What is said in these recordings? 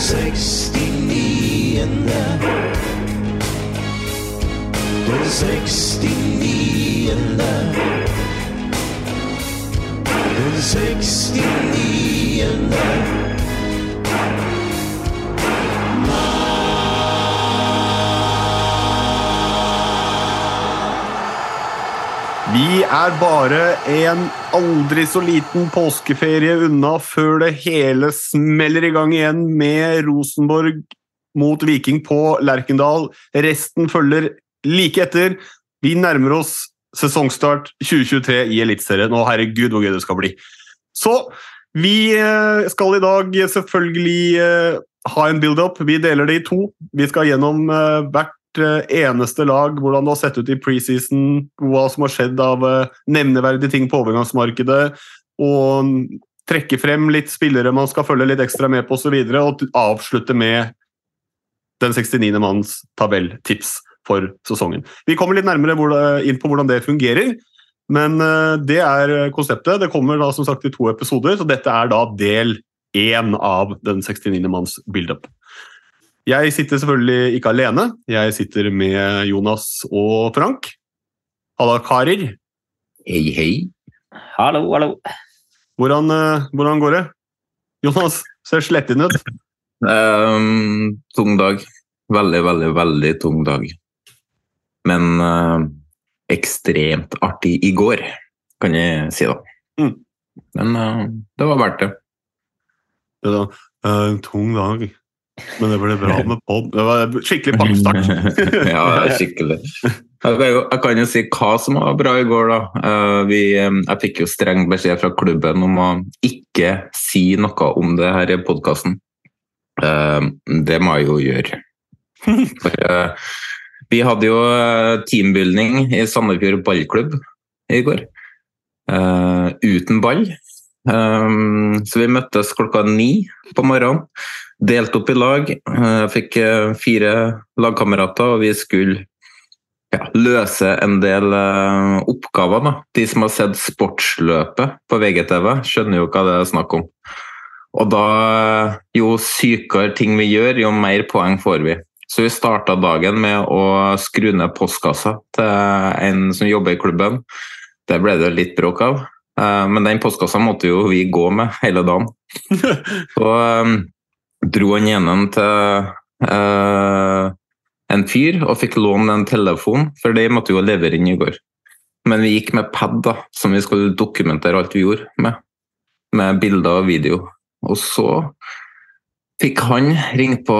60 in the 60 in the 60 in the Vi er bare en aldri så liten påskeferie unna før det hele smeller i gang igjen med Rosenborg mot Viking på Lerkendal. Resten følger like etter. Vi nærmer oss sesongstart 2023 i Eliteserien, og herregud hvor gøy det skal bli. Så vi eh, skal i dag selvfølgelig eh, ha en build-up. Vi deler det i to. Vi skal gjennom eh, hvert eneste lag, hvordan det har sett ut i preseason, hva som har skjedd av eh, nevneverdige ting på overgangsmarkedet, og trekke frem litt spillere man skal følge litt ekstra med på osv., og, så og avslutte med den 69. manns tabelltips for sesongen. Vi kommer litt nærmere inn på hvordan det fungerer, men eh, det er konseptet. Det kommer da som sagt i to episoder, så dette er da del én av den 69. manns build-up. Jeg sitter selvfølgelig ikke alene. Jeg sitter med Jonas og Frank. Halla, karer. Hei, hei. Hallo, hallo. Hvordan, eh, hvordan går det? Jonas ser sletten ut. Um, tung dag. Veldig, veldig, veldig tung dag. Men uh, ekstremt artig i går, kan jeg si da. Mm. Men uh, det var verdt det. Det da. Uh, tung dag, men det ble bra med pod. Det var skikkelig bakstart ja, skikkelig. Jeg kan, jo, si hva som var bra i går. da. Eh, vi, eh, jeg fikk jo streng beskjed fra klubben om å ikke si noe om det her i podkasten. det må jeg jo gjøre. For, eh, vi hadde jo eh, teambuilding i Sandefjord ballklubb i går. Eh, uten ball. Så vi møttes klokka ni på morgenen. Delt opp i lag. Jeg fikk uh, fire lagkamerater, og vi skulle ja, løse en del uh, oppgaver. Da. De som har sett Sportsløpet på VGTV, skjønner jo hva det er snakk om. Og da, jo sykere ting vi gjør, jo mer poeng får vi. Så vi starta dagen med å skru ned postkassa til en som jobber i klubben. Det ble det litt bråk av. Eh, Men den postkassa måtte jo vi gå med hele dagen. Så dro han ene til eh, en fyr og fikk låne en telefon, for de måtte jo levere inn i går. Men vi gikk med pad, da, som vi skulle dokumentere alt vi gjorde med. Med bilder og video. Og så fikk han ringt på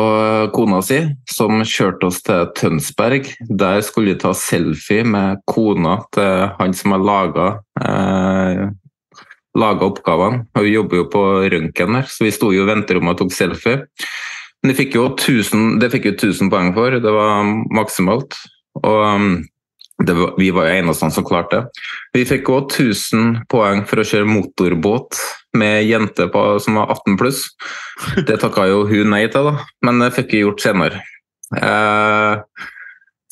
kona si, som kjørte oss til Tønsberg. Der skulle vi ta selfie med kona til han som har laga eh, laga oppgavene. Og Hun jobber jo på røntgen der, så vi sto jo i venterommet og tok selfie. Men det fikk jo 1000, det fikk jo 1000 poeng for, det var maksimalt. Og um, det var, vi var jo eneste som klarte det. Vi fikk òg 1000 poeng for å kjøre motorbåt med jente på, som var 18 pluss. Det takka jo hun nei til, da, men det fikk vi gjort senere. Eh,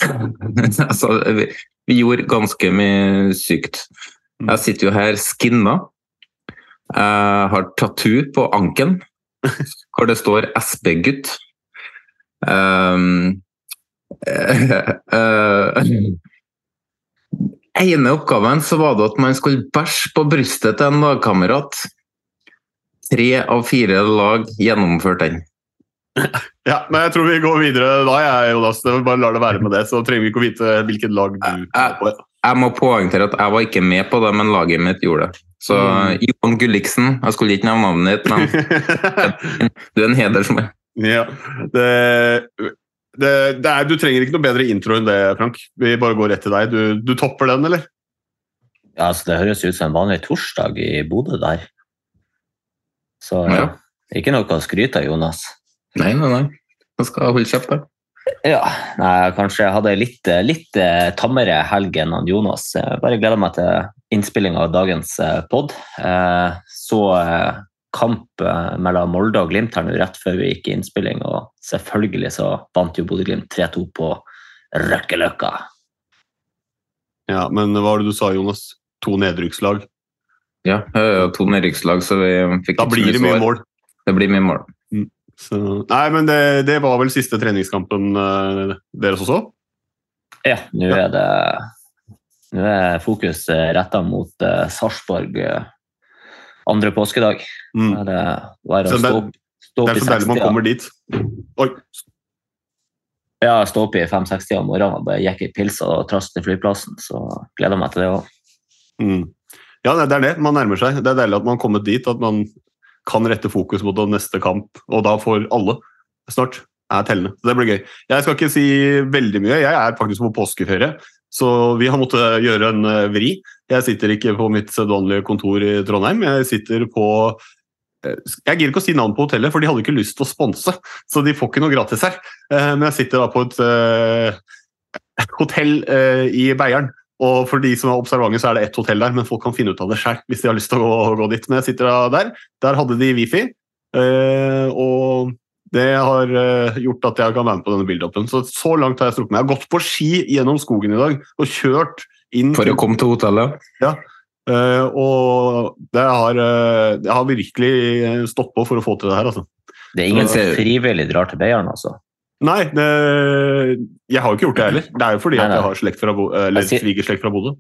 altså, vi, vi gjorde ganske mye sykt. Jeg sitter jo her skinna. Jeg har tattoo på anken hvor det står SB-gutt. Um, eh, eh, ene oppgaven så var det at man skulle bæsje på brystet til en lagkamerat. Tre av fire lag gjennomførte den. Ja, men jeg tror vi går videre da, jeg, Jonas. Bare lar det være med det, så trenger vi ikke å vite hvilket lag du er på. Jeg må poengtere at jeg var ikke med på det, men laget mitt gjorde det. Så Mm. Johan Gulliksen, jeg skulle ikke nevne navnet ditt, men du er en hedersmann. Ja, det, det, det er, du trenger ikke noe bedre intro enn det, Frank. Vi bare går rett til deg. Du, du topper den, eller? Ja, altså, det høres ut som en vanlig torsdag i Bodø der. Så Ja. ikke noe å skryte av, Jonas. Nei, nei, nei. Jeg skal holde kjeft, da. Ja, nei, kanskje jeg hadde litt, litt eh, tammere helg enn Jonas. Jeg bare gleder meg til innspilling av dagens eh, pod. Eh, Så kamp mellom Molde og Glimt her nå rett før vi gikk i innspilling, og selvfølgelig så vant jo Bodø-Glimt 3-2 på Røkkeløkka. Ja, men hva var det du sa, Jonas? To nedrykkslag. Ja, to nedrykkslag, så vi fikk Da blir det mye mål. Det blir mye mål. Så, nei, men det, det var vel siste treningskampen uh, deres også? Ja, nå er det nå er fokus retta mot uh, Sarpsborg uh, andre påskedag. Mm. Er det bare å stå opp, stå Det er så deilig man kommer dit. Oi, Ja, stå opp i 5-60 om morgenen og bare gikk i pils og trass til flyplassen. Så gleder jeg meg til det òg. Mm. Ja, det det er det. Man nærmer seg. Det er deilig at man har kommet dit, at man kan rette fokus mot neste kamp, og da får alle snart er tellende. Så Det blir gøy. Jeg skal ikke si veldig mye. Jeg er faktisk på påskeferie, så vi har måttet gjøre en eh, vri. Jeg sitter ikke på mitt sedvanlige kontor i Trondheim. Jeg sitter på eh, jeg gidder ikke å si navn på hotellet, for de hadde ikke lyst til å sponse. Så de får ikke noe gratis her. Eh, Men jeg sitter da på et hotell i Beiarn. Og for de som er observante, så er det ett hotell der, men folk kan finne ut av det sjøl hvis de har lyst til å gå, gå dit. Men jeg sitter der. Der hadde de wifi, eh, og det har eh, gjort at jeg kan være med på denne build-upen. Så så langt har jeg strukket meg. Jeg har gått på ski gjennom skogen i dag og kjørt inn For å komme til hotellet. Eh, og det har, eh, jeg har virkelig stått på for å få til det her, altså. Det er ingen som frivillig drar til Beiarn, altså. Nei, det, jeg har jo ikke gjort det heller. Det er jo fordi Nei, at nei. jeg har slekt fra, eller svigerslekt fra Bodø.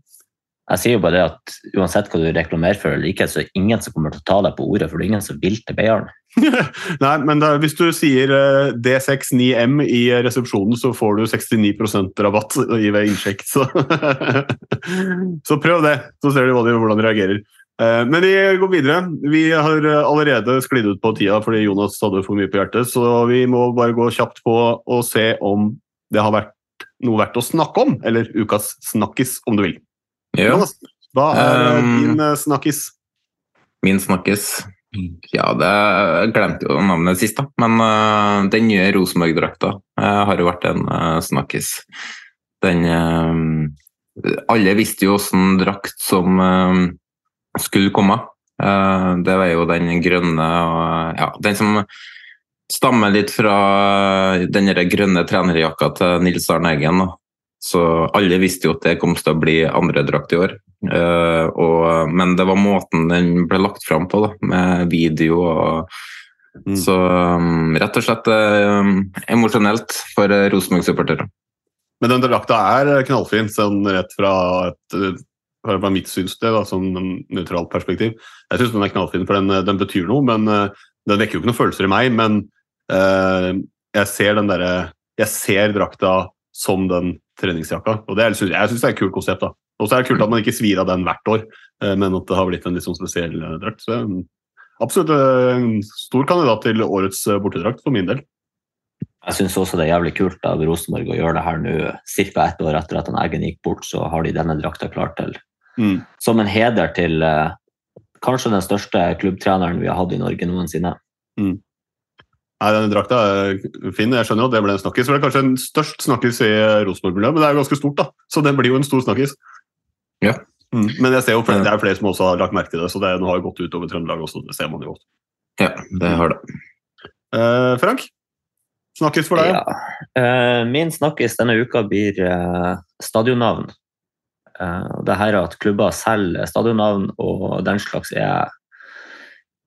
Jeg sier jo bare det at uansett hva du reklamerer for eller ikke, så er det ingen som kommer til å ta deg på ordet, for det er ingen som vil til Beiarn. Nei, men er- hvis du sier eh, D69M i resepsjonen, så får du 69% rabatt ved innsjekk. Så, så prøv det, så ser du hvordan de reagerer. Eh, Men vi går videre. Vi har eh, allerede sklidd ut på tida fordi Jonas hadde for mye på hjertet, så vi må bare gå kjapt på og se om det har vært noe verdt å snakke om, eller ukas snakkis, om du vil. Ja. Jonas, hva er eh, Um, din snakkis? Min snakkes Ja, det, jeg glemte jo navnet sist, da. Men uh, den nye Rosenborg-drakta uh, har jo vært en uh, snakkis. Den Alle visste jo åssen drakt som skulle komme. Eh, det var jo den grønne og Ja, den som stammer litt fra den grønne trenerjakka til Nils Arne Eggen. Så alle visste jo at det kom til å bli andre drakt i år. Eh, men det var måten den ble lagt fram på, da, med video og Mm. Så um, rett og slett um, emosjonelt for uh, Rosenborg-supportere. Men den drakta er knallfin, sånn rett fra, et, fra mitt det, da, sånn nøytralt perspektiv. Jeg syns den er knallfin, for den, den betyr noe. men eh, Den vekker jo ikke noen følelser i meg, men uh, jeg ser den derre Jeg ser drakta som den treningsjakka, og det jeg syns det er et kult konsept. da. Og så er det kult at man ikke svir av den hvert år, uh, men at det har blitt en litt sånn spesiell eh, drakt. Så um, absolutt en uh, stor kandidat til årets eh, bortedrakt, for min del. Jeg syns også det er jævlig kult av Rosenborg å gjøre det her nå, ca. ett år etter at han Eggen gikk bort, så har de denne drakta klar til. Mm. Som en heder til uh, kanskje den største klubbtreneren vi har hatt i Norge noensinne. Nei, denne drakta er fin. Jeg skjønner jo at det ble en snakkis. Det er kanskje en størst snakkis i Rosenborg-miljøet, men det er jo ganske stort, da. Så det blir jo en stor snakkis. Ja. Mm. Men jeg ser jo flere, det er flere som også har lagt merke til det, så det har jo gått utover Trøndelag også. Det ser man jo godt. Ja, det har det. Eh, Frank? Snakkis for deg? Ja. Eh, min snakkis denne uka blir eh, stadionnavn. Eh, det her at klubber selger stadionnavn og den slags er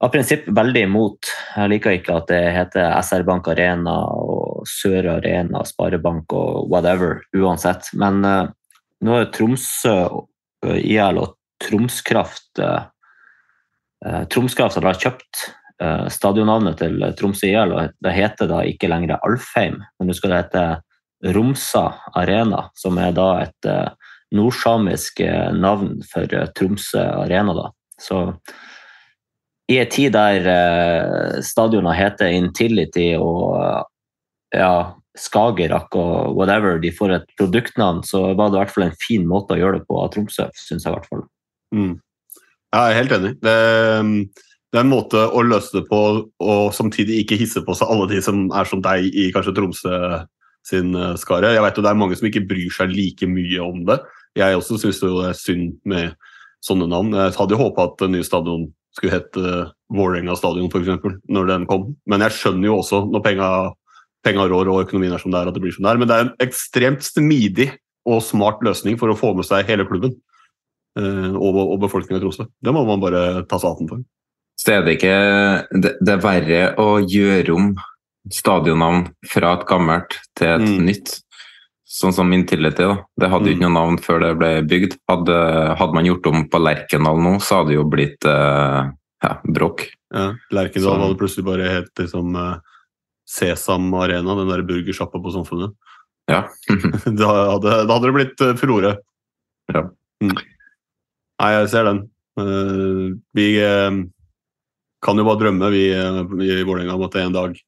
av prinsipp veldig imot. Jeg liker ikke at det heter SR Bank Arena og Sør Arena, Sparebank og whatever, uansett. Men eh, nå er Tromsø eh, IL og Tromskraft Tromskraft har kjøpt stadionnavnet til Tromsø IL, og det heter da ikke lenger Alfheim, men nå skal det hete Romsa Arena, som er da et eh, nordsamisk eh, navn for eh, Tromsø Arena. Da. Så i en tid der stadionene stadioner heter Intility og eh, ja, Skagerrak og whatever, de får et produktnavn, så var det i hvert fall en fin måte å gjøre det på av Tromsø, syns jeg i hvert fall. Mm. Jeg er helt enig. Det, det er en måte å løse det på og samtidig ikke hisse på seg alle de som er som deg i kanskje Tromsø sin eh, skare. Jeg vet jo det er mange som ikke bryr seg like mye om det. Jeg også syns det er synd med sånne navn. Jeg hadde jo håpa at den nye stadion skulle hete Vålerenga stadion, f.eks., når den kom. Men jeg skjønner jo også, når penga, penga rår og økonomien er som det er, at det blir som det er. Men det er en ekstremt smidig og smart løsning for å få med seg hele klubben uh, og, og befolkninga i Tromsø. Det må man bare ta seg hatten for. Så er det ikke det, det er verre å gjøre om stadionnavn fra et gammelt til et Mm. nytt. Sånn som Intility. da. Det hadde jo ikke noe navn før det ble bygd. Hadde, hadde man gjort om på Lerkendal nå, så hadde det jo blitt eh, ja, bråk. Ja, Lerkendal Så- hadde plutselig bare helt liksom uh, Sesam Arena, den der burgersjappa på Samfunnet. Ja. da, hadde, da hadde det blitt uh, furore. Ja. Mm. Nei, jeg ser den. Uh, vi uh, kan jo bare drømme, vi i Vålerenga, om at det en dag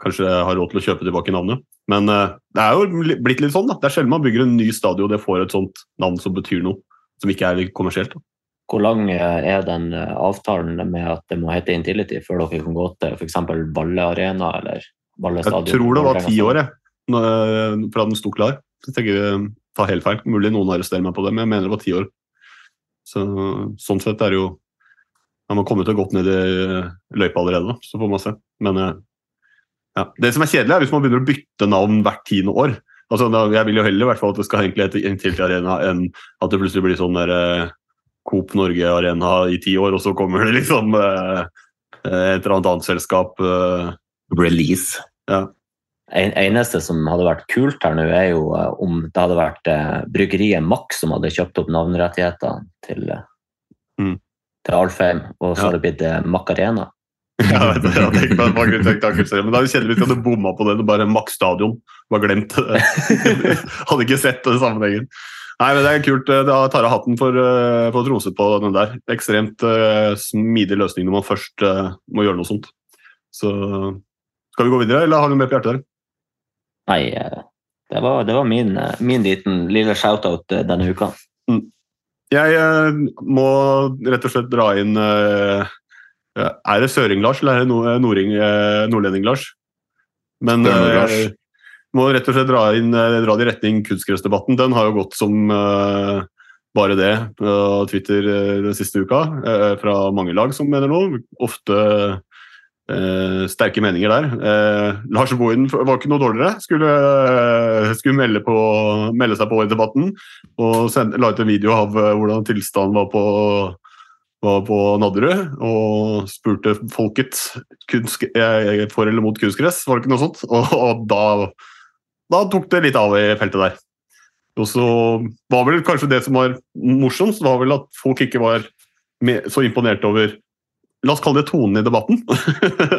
kanskje har råd til å kjøpe tilbake navnet. Men eh, det er jo blitt litt sånn, da. Det er sjelden man bygger en ny stadion og det får et sånt navn som betyr noe, som ikke er kommersielt. Da. Hvor lang eh, er den eh, avtalen med at det må hete Intility før dere kan gå til f.eks. Valle Arena eller Valle Jeg tror det var ti år jeg, fra den sto klar. Så jeg tenker jeg tar helt feil. Mulig noen arresterer meg på det, men jeg mener det var ti år. Så, sånn sett er det jo Man har kommet godt ned i løypa allerede, da. så får man se. Men ja. det som er kjedelig, er hvis man begynner å bytte navn hvert tiende år. Altså, da, jeg vil jo heller i hvert fall at det skal egentlig hete Intility Arena enn at det plutselig blir sånn der eh, Coop Norge Arena i ti år, og så kommer det liksom eh, et eller annet annet selskap. eh, Release. ja. En, eneste som hadde vært kult her nå, er jo eh, om det hadde vært eh, bryggeriet Max som hadde kjøpt opp navnerettighetene til, eh, Mm. til Alfheim, og så Ja. hadde det blitt eh, Macarena. Ja, jeg vet det, jeg hadde tenkt meg mange men da er jo kjedelig hvis jeg hadde bomma på det. det bare Maks Stadion var glemt. hadde ikke sett den sammenhengen. Nei, men Det er kult. Da tar jeg hatten for, eh, for Tromsø på den der. Ekstremt eh, smidig løsning når man først eh, må gjøre noe sånt. Så skal vi gå videre, eller har du mer på hjertet der? Nei, det var, det var min, min liten lille shout-out denne uka. Jeg eh, må rett og slett dra inn Er det Søring-Lars eller er det eh, Nordlending-Lars? Men eh, må rett og slett dra, inn, eh, dra det i retning kunstgressdebatten. Den har jo gått som eh, bare det på Twitter eh, den siste uka, eh, fra mange lag som mener noe. Ofte eh, sterke meninger der. Eh, Lars Bohin var ikke noe dårligere. Skulle, eh, skulle melde, på, melde seg på i debatten og sendte, la ut en video av eh, hvordan tilstanden var på, var på Nadderud, og spurte folket kunst, er for eller mot kunstgress, var det ikke noe sånt? Og, og da, da tok det litt av i feltet der. Og så var vel kanskje det som var morsomst, var vel at folk ikke var med, så imponert over La oss kalle det tonen i debatten.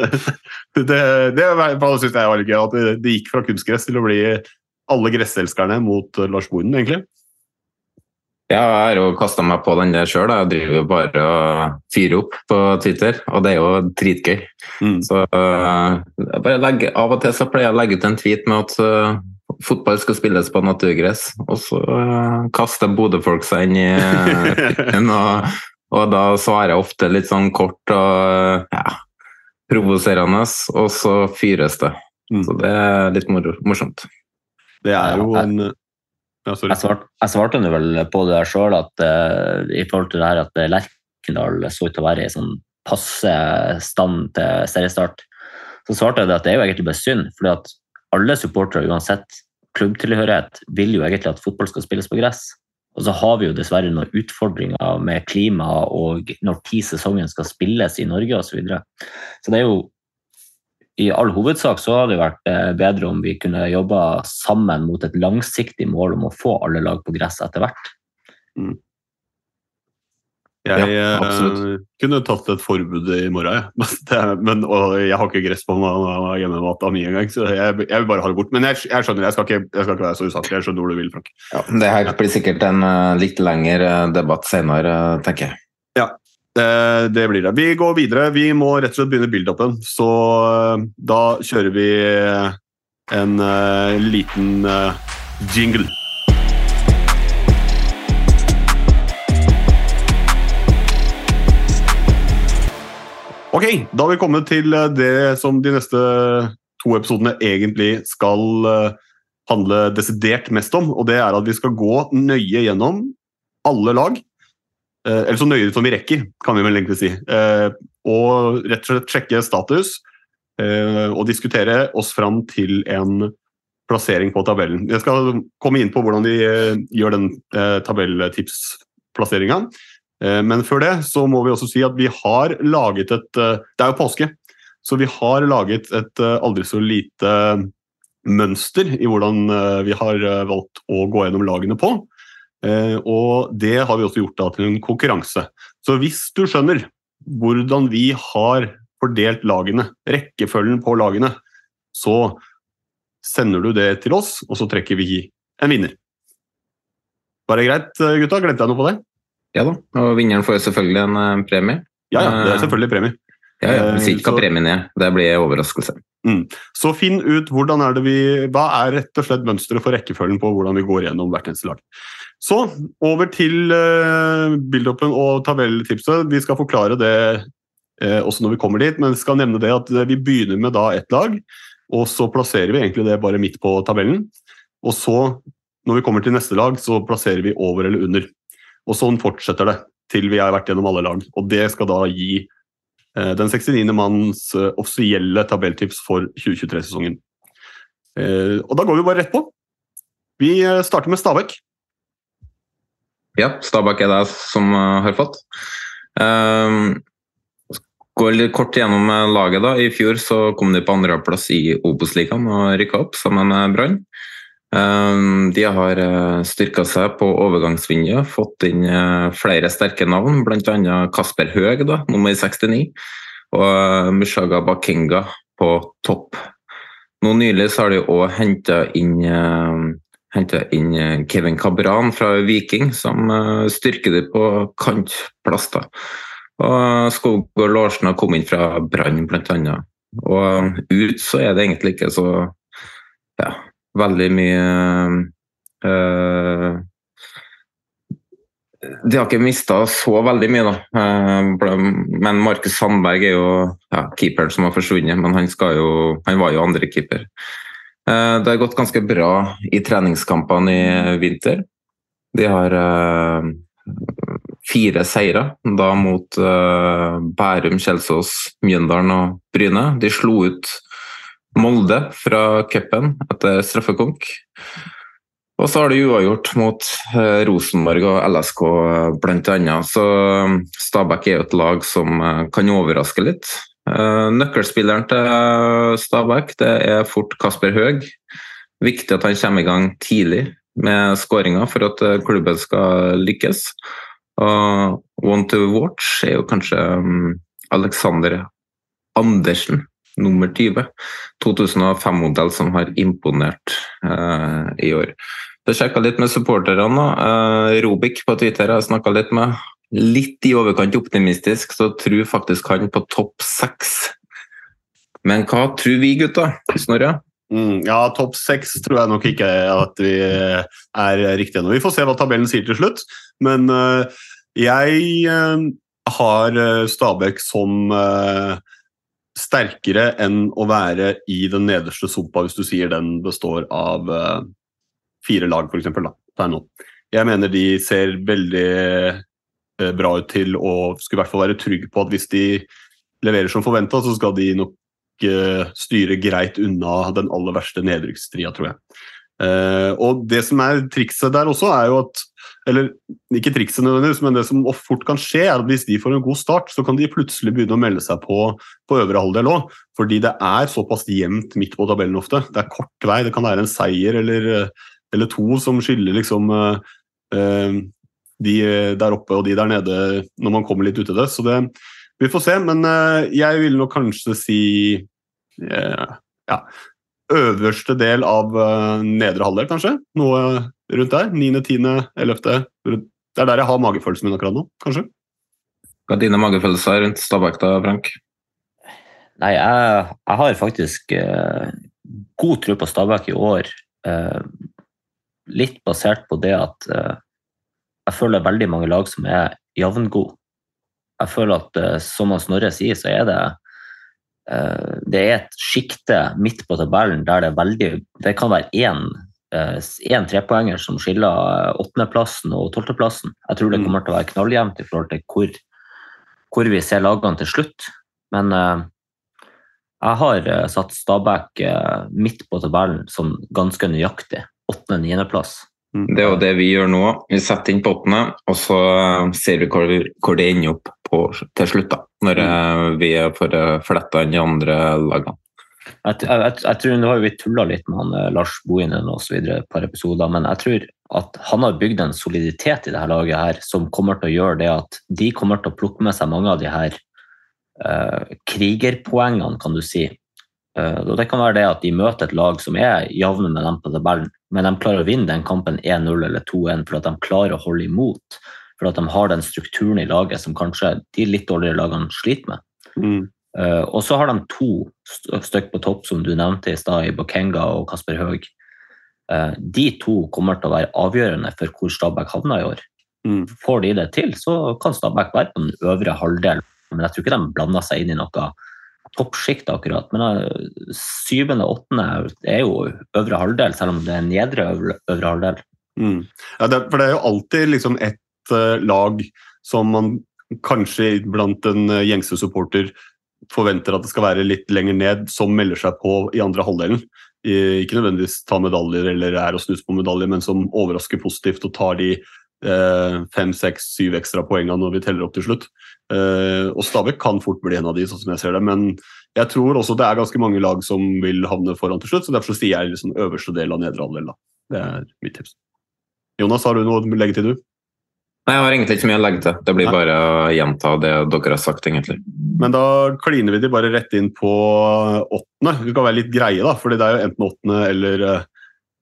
det det synes jeg var litt gøy, at det, det gikk fra kunstgress til å bli alle gresselskerne mot eh, Lars Bohinen, egentlig. Ja, jeg har jo kasta meg på den der sjøl. Jeg driver jo bare og fyrer opp på Twitter, og det er jo dritgøy. Mm. Så jeg bare legger, Av og til så pleier jeg å legge ut en tweet med at uh, fotball skal spilles på naturgress, og så uh, kaster Bodø-folk seg inn i fyren, og, og da svarer jeg ofte litt sånn kort og ja, provoserende, og så fyres det. Mm. Så det er litt mor morsomt. Det er jo en Jeg svarte, jeg svarte nå vel på det sjøl, at uh, i forhold til det her at eh, Lerkendal så ut til å være i sånn passe stand til seriestart, så svarte jeg at det er jo egentlig bare synd. fordi at alle supportere, uansett klubbtilhørighet, vil jo egentlig at fotball skal spilles på gress. Og så har vi jo dessverre noen utfordringer med klima og når tid sesongen skal spilles i Norge osv. Så, videre. så det er jo i all hovedsak så hadde det vært eh, bedre om vi kunne jobba sammen mot et langsiktig mål om å få alle lag på gress etter hvert. Mm. Jeg Ja, eh, kunne tatt et forbud i morgen, jeg. Men, det, men, og jeg har ikke gress på hjemmematta mi engang, så jeg, jeg vil bare ha det bort. Men jeg, jeg skjønner, jeg skal, ikke, jeg skal ikke være så usaklig. Jeg skjønner hvor du vil, Frank. Ja, det her blir sikkert en eh, litt lengre debatt senere, tenker jeg. Eh, Det blir det. Vi går videre. Vi må rett og slett begynne build-upen. Så eh, da kjører vi en uh, liten uh, jingle. Ok, da har vi kommet til eh, det som de neste to episodene egentlig skal eh, handle desidert mest om, og det er at vi skal gå nøye gjennom alle lag. Eh, Eller så nøye som vi rekker, kan vi vel egentlig si. Eh, Og rett og slett sjekke status eh, og diskutere oss fram til en plassering på tabellen. Jeg skal komme inn på hvordan vi gjør den tabelltipsplasseringa. Men før det så må vi også si at vi har laget et Det er jo påske, så vi har laget et aldri så lite mønster i hvordan vi har valgt å gå gjennom lagene på. Eh, Og det har vi også gjort da til en konkurranse. Så hvis du skjønner hvordan vi har fordelt lagene, rekkefølgen på lagene, så sender du det til oss, og så trekker vi en vinner. Var det greit, eh, gutta? Glemte jeg noe på det? Ja da, og vinneren får jo selvfølgelig en eh, premie. Ja, ja, det er selvfølgelig premie. Ja, ja, Vi sier ikke Eh, hva premien er, det blir overraskelse. Så finn ut hvordan er det vi, hva er rett og slett mønsteret for rekkefølgen på hvordan vi går gjennom hvert eneste lag. Så over til uh, build-upen og tabelltipset. Vi skal forklare det uh, også når vi kommer dit, men skal nevne det at eh, vi begynner med da ett lag, og så plasserer vi egentlig det bare midt på tabellen. Og så, når vi kommer til neste lag, så plasserer vi over eller under. Og sånn fortsetter det til vi har vært gjennom alle lag. Og det skal da gi eh, den 69. manns eh, offisielle tabelltips for 2023-sesongen. Eh, Og da går vi bare rett på. Vi starter med Stabæk. Ja, Stabæk er det som eh, har fått. Um, går litt kort gjennom eh, laget. da. I fjor så kom de på andreplass i Obos-ligaen og rykka opp sammen med Brann. Um, de har styrka seg på overgangsvinduet, fått inn eh, flere sterke navn, bl.a. Kasper Høeg, nummer 69, og Mushaga Bakenga på topp. Nå nylig så har de òg henta inn eh, hentet inn eh, Kevin Cabran fra Viking, som eh, styrker det på kantplass. da. Og Skogård Larsen har kommet inn fra Brann, bl.a. Og ut så er det egentlig ikke så ja, veldig mye eh, De har ikke mista så veldig mye, da. Eh, Men Markus Sandberg er jo ja, keeperen som har forsvunnet, men han, jo, han var jo andrekeeper. Eh, Det har gått ganske bra i treningskampene i vinter. De har eh, fire seire, da mot eh, Bærum, Kjelsås, Mjøndalen og Bryne. De slo ut Molde fra cupen etter straffekonk. Og så har de uavgjort mot eh, Rosenborg og LSK bl.a. Så eh, Stabæk er jo et lag som eh, kan overraske litt. Eh, Nøkkelspilleren til Stabæk det er fort Kasper Høeg. Viktig at han kommer i gang tidlig med skåringa for at eh, klubben skal lykkes. Og one to watch er jo kanskje um, Alexander Andersen, nummer 20. 2005-modell som har imponert eh, i år. Jeg sjekka litt med supporterne. Eh, Robik på Twitter jeg snakka litt med. Litt i overkant optimistisk, så tror faktisk han på topp seks. Men hva tror vi, gutta? Snorre? Mm, ja, topp seks tror jeg nok ikke at vi er riktige ennå. Vi får se hva tabellen sier til slutt. Men uh, jeg uh, har eh, Stabæk som uh, sterkere enn å være i den nederste sumpa, hvis du sier den består av fire lag, f.eks. Per. Jeg mener de ser veldig bra ut til og skulle i hvert fall være trygg på at hvis de leverer som forventa, så skal de nok eh, styre greit unna den aller verste nedrykkstria, tror jeg. Eh, og det som er trikset der også, er jo at Eller ikke trikset nødvendigvis, men det som fort kan skje, er at hvis de får en god start, så kan de plutselig begynne å melde seg på på øvre halvdel òg. Fordi det er såpass jevnt midt på tabellen ofte. Det er kort vei. Det kan være en seier eller, eller to som skiller liksom eh, eh, de der oppe og de der nede når man kommer litt ut i det. Så det, vi får se. Men eh, jeg vil nok kanskje si eh, ja, øverste del av eh, nedre halvdel, kanskje. Noe rundt der. 9., 10., 11. Det er der jeg har magefølelsen min akkurat nå, kanskje. Hva er dine magefølelser rundt Stabæk da, Frank? Nei, jeg, jeg har faktisk eh, god tro på Stabæk i år. Eh, litt basert på det at eh, jeg føler veldig mange lag som er jevngode. Jeg føler at eh, som Snorre sier, så er det eh, det er et sjikte midt på tabellen der det er veldig Det kan være én én trepoenger som skiller åttendeplassen og tolvteplassen. Jeg tror det kommer til å være knalljevnt i forhold til hvor, hvor vi ser lagene til slutt. Men jeg har satt Stabæk midt på tabellen som ganske nøyaktig. Åttende-niendeplass. Det er jo det vi gjør nå. Vi setter inn pottene, og så ser vi hvor, hvor det ender opp på, til slutt. da, Når vi får fletta inn de andre lagene. Jeg, jeg, jeg, tror Nå har vi tulla litt med han, Lars Bohinen og så videre et par episoder, men jeg tror at han har bygd en soliditet i dette laget her som kommer til å gjøre det at de kommer til å plukke med seg mange av de her uh, krigerpoengene, kan du si. Uh, og Det kan være det at de møter et lag som er jevne med dem på tabellen, men de klarer å vinne den kampen 1-0 eller 2-1 for at de klarer å holde imot. For at de har den strukturen i laget som kanskje de litt dårligere lagene sliter med. Mm. Uh, og så har de to stykker på topp, som du nevnte i stad, i Bokenga og Kasper Høeg. Uh, de to kommer til å være avgjørende for hvor Stabæk havner i år. Mm. Får de det til, så kan Stabæk være på den øvre halvdelen. Men jeg tror ikke de blander seg inn i noe toppsjikt akkurat. Men uh, syvende og åttende er jo øvre halvdel, selv om det er nedre øvre, øvre halvdel. Mm. Ja, det, for det er jo alltid liksom ett uh, lag som man kanskje blant en gjengse supporter forventer at det skal være litt lenger ned, som melder seg på i andre halvdelen. Ikke nødvendigvis ta medaljer eller er å snuse på medaljer, men som overrasker positivt og tar de eh, fem, seks, syv ekstra poengene når vi teller opp til slutt. Eh, og Stabæk kan fort bli en av de, sånn som jeg ser det. Men jeg tror også det er ganske mange lag som vil havne foran til slutt, så derfor så sier jeg liksom øverste del av nedre halvdel. Det er mitt tips. Jonas, har du noe å legge til, du? Nei, Jeg har egentlig ikke mye å legge til. Det blir bare å gjenta det dere har sagt. egentlig. Men da kliner vi de bare rett inn på åttende. Vi kan være litt greie, da, fordi det er jo enten åttende eller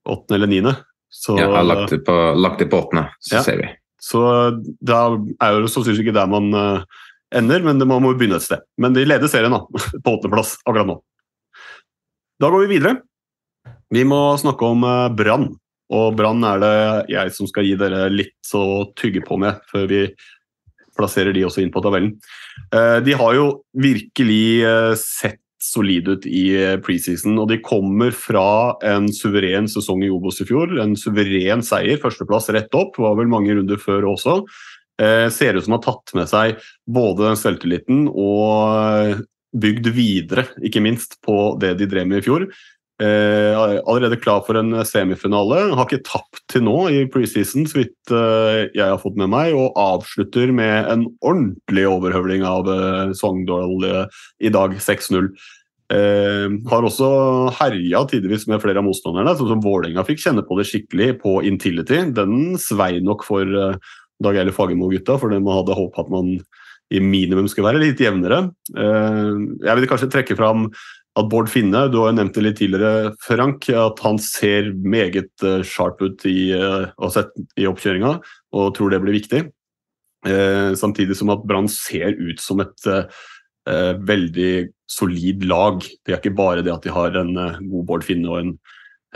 åttende eller niende. Så, ja, jeg har lagt det på, lagt det på åttende, så Ja. ser vi. så da er jo sannsynligvis ikke der man eh, ender, men det- man må jo begynne et sted. Men de leder serien da, på åttendeplass akkurat nå. Da går vi videre. Vi må snakke om eh, Brann. Og Brann er det jeg som skal gi dere litt å tygge på med, før vi plasserer de også inn på tabellen. Eh, De har jo virkelig sett solide ut i eh, preseason, og de kommer fra en suveren sesong i Obos i fjor. En suveren seier, førsteplass rett opp, var vel mange runder før også. Eh, ser ut som har tatt med seg både den selvtilliten og bygd videre, ikke minst, på det de drev med i fjor. Eh, allerede klar for en semifinale. Har ikke tapt til nå i preseason, så vidt eh, jeg har fått med meg, og avslutter med en ordentlig overhøvling av eh, Sogndal eh, i dag, 6-0. Eh, har også herja tidvis med flere av motstanderne, sånn som Vålerenga fikk kjenne på det skikkelig på Intility. Den svei nok for eh, Dag Eile Fagermo-gutta, fordi man hadde håpet at man i minimum skulle være litt jevnere. Eh, jeg vil kanskje trekke fram at Bård Finne, du har jo nevnt det litt tidligere, Frank, at han ser meget eh, sharp ut i, eh, og i oppkjøringa, og tror det blir viktig. Eh, samtidig som at Brann ser ut som et eh, eh, veldig solid lag. Det er ikke bare det at de har en eh, god Bård Finne og en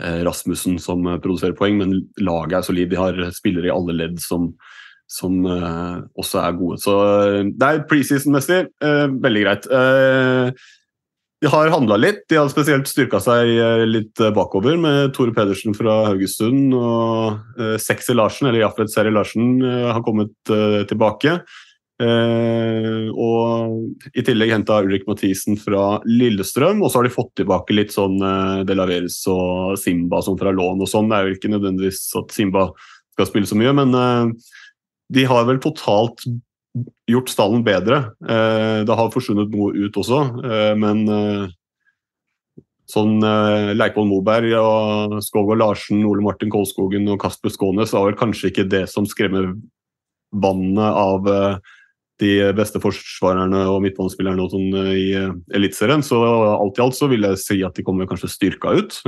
Rasmussen som produserer poeng, men laget er solid. De har spillere i alle ledd som, som også er gode. Så det er preseason-messig veldig greit. Eh, de har handla litt. De har spesielt styrka seg eh, litt eh, bakover med Tore Pedersen fra Haugesund. Og eh, Sexy Larsen, eller Jafet Seri Larsen, har kommet tilbake. Og I tillegg henta Ulrik Mathisen fra Lillestrøm. Og så har de fått tilbake litt sånn De Laveres og Simba sånn fra lån og sånn. Det er jo ikke nødvendigvis at Simba skal spille så mye, men de har vel totalt gjort stallen bedre. Eh, det har forsvunnet noe ut også, eh, men eh, sånn Leikvoll Moberg og Skogvold Larsen, Ole Martin Kolskogen og Kasper Skånes var vel kanskje ikke det som skremmer vannet av de beste forsvarerne og midtbanespillerne sånn i Eliteserien. Så alt i alt så vil jeg si at de kommer kanskje styrka ut.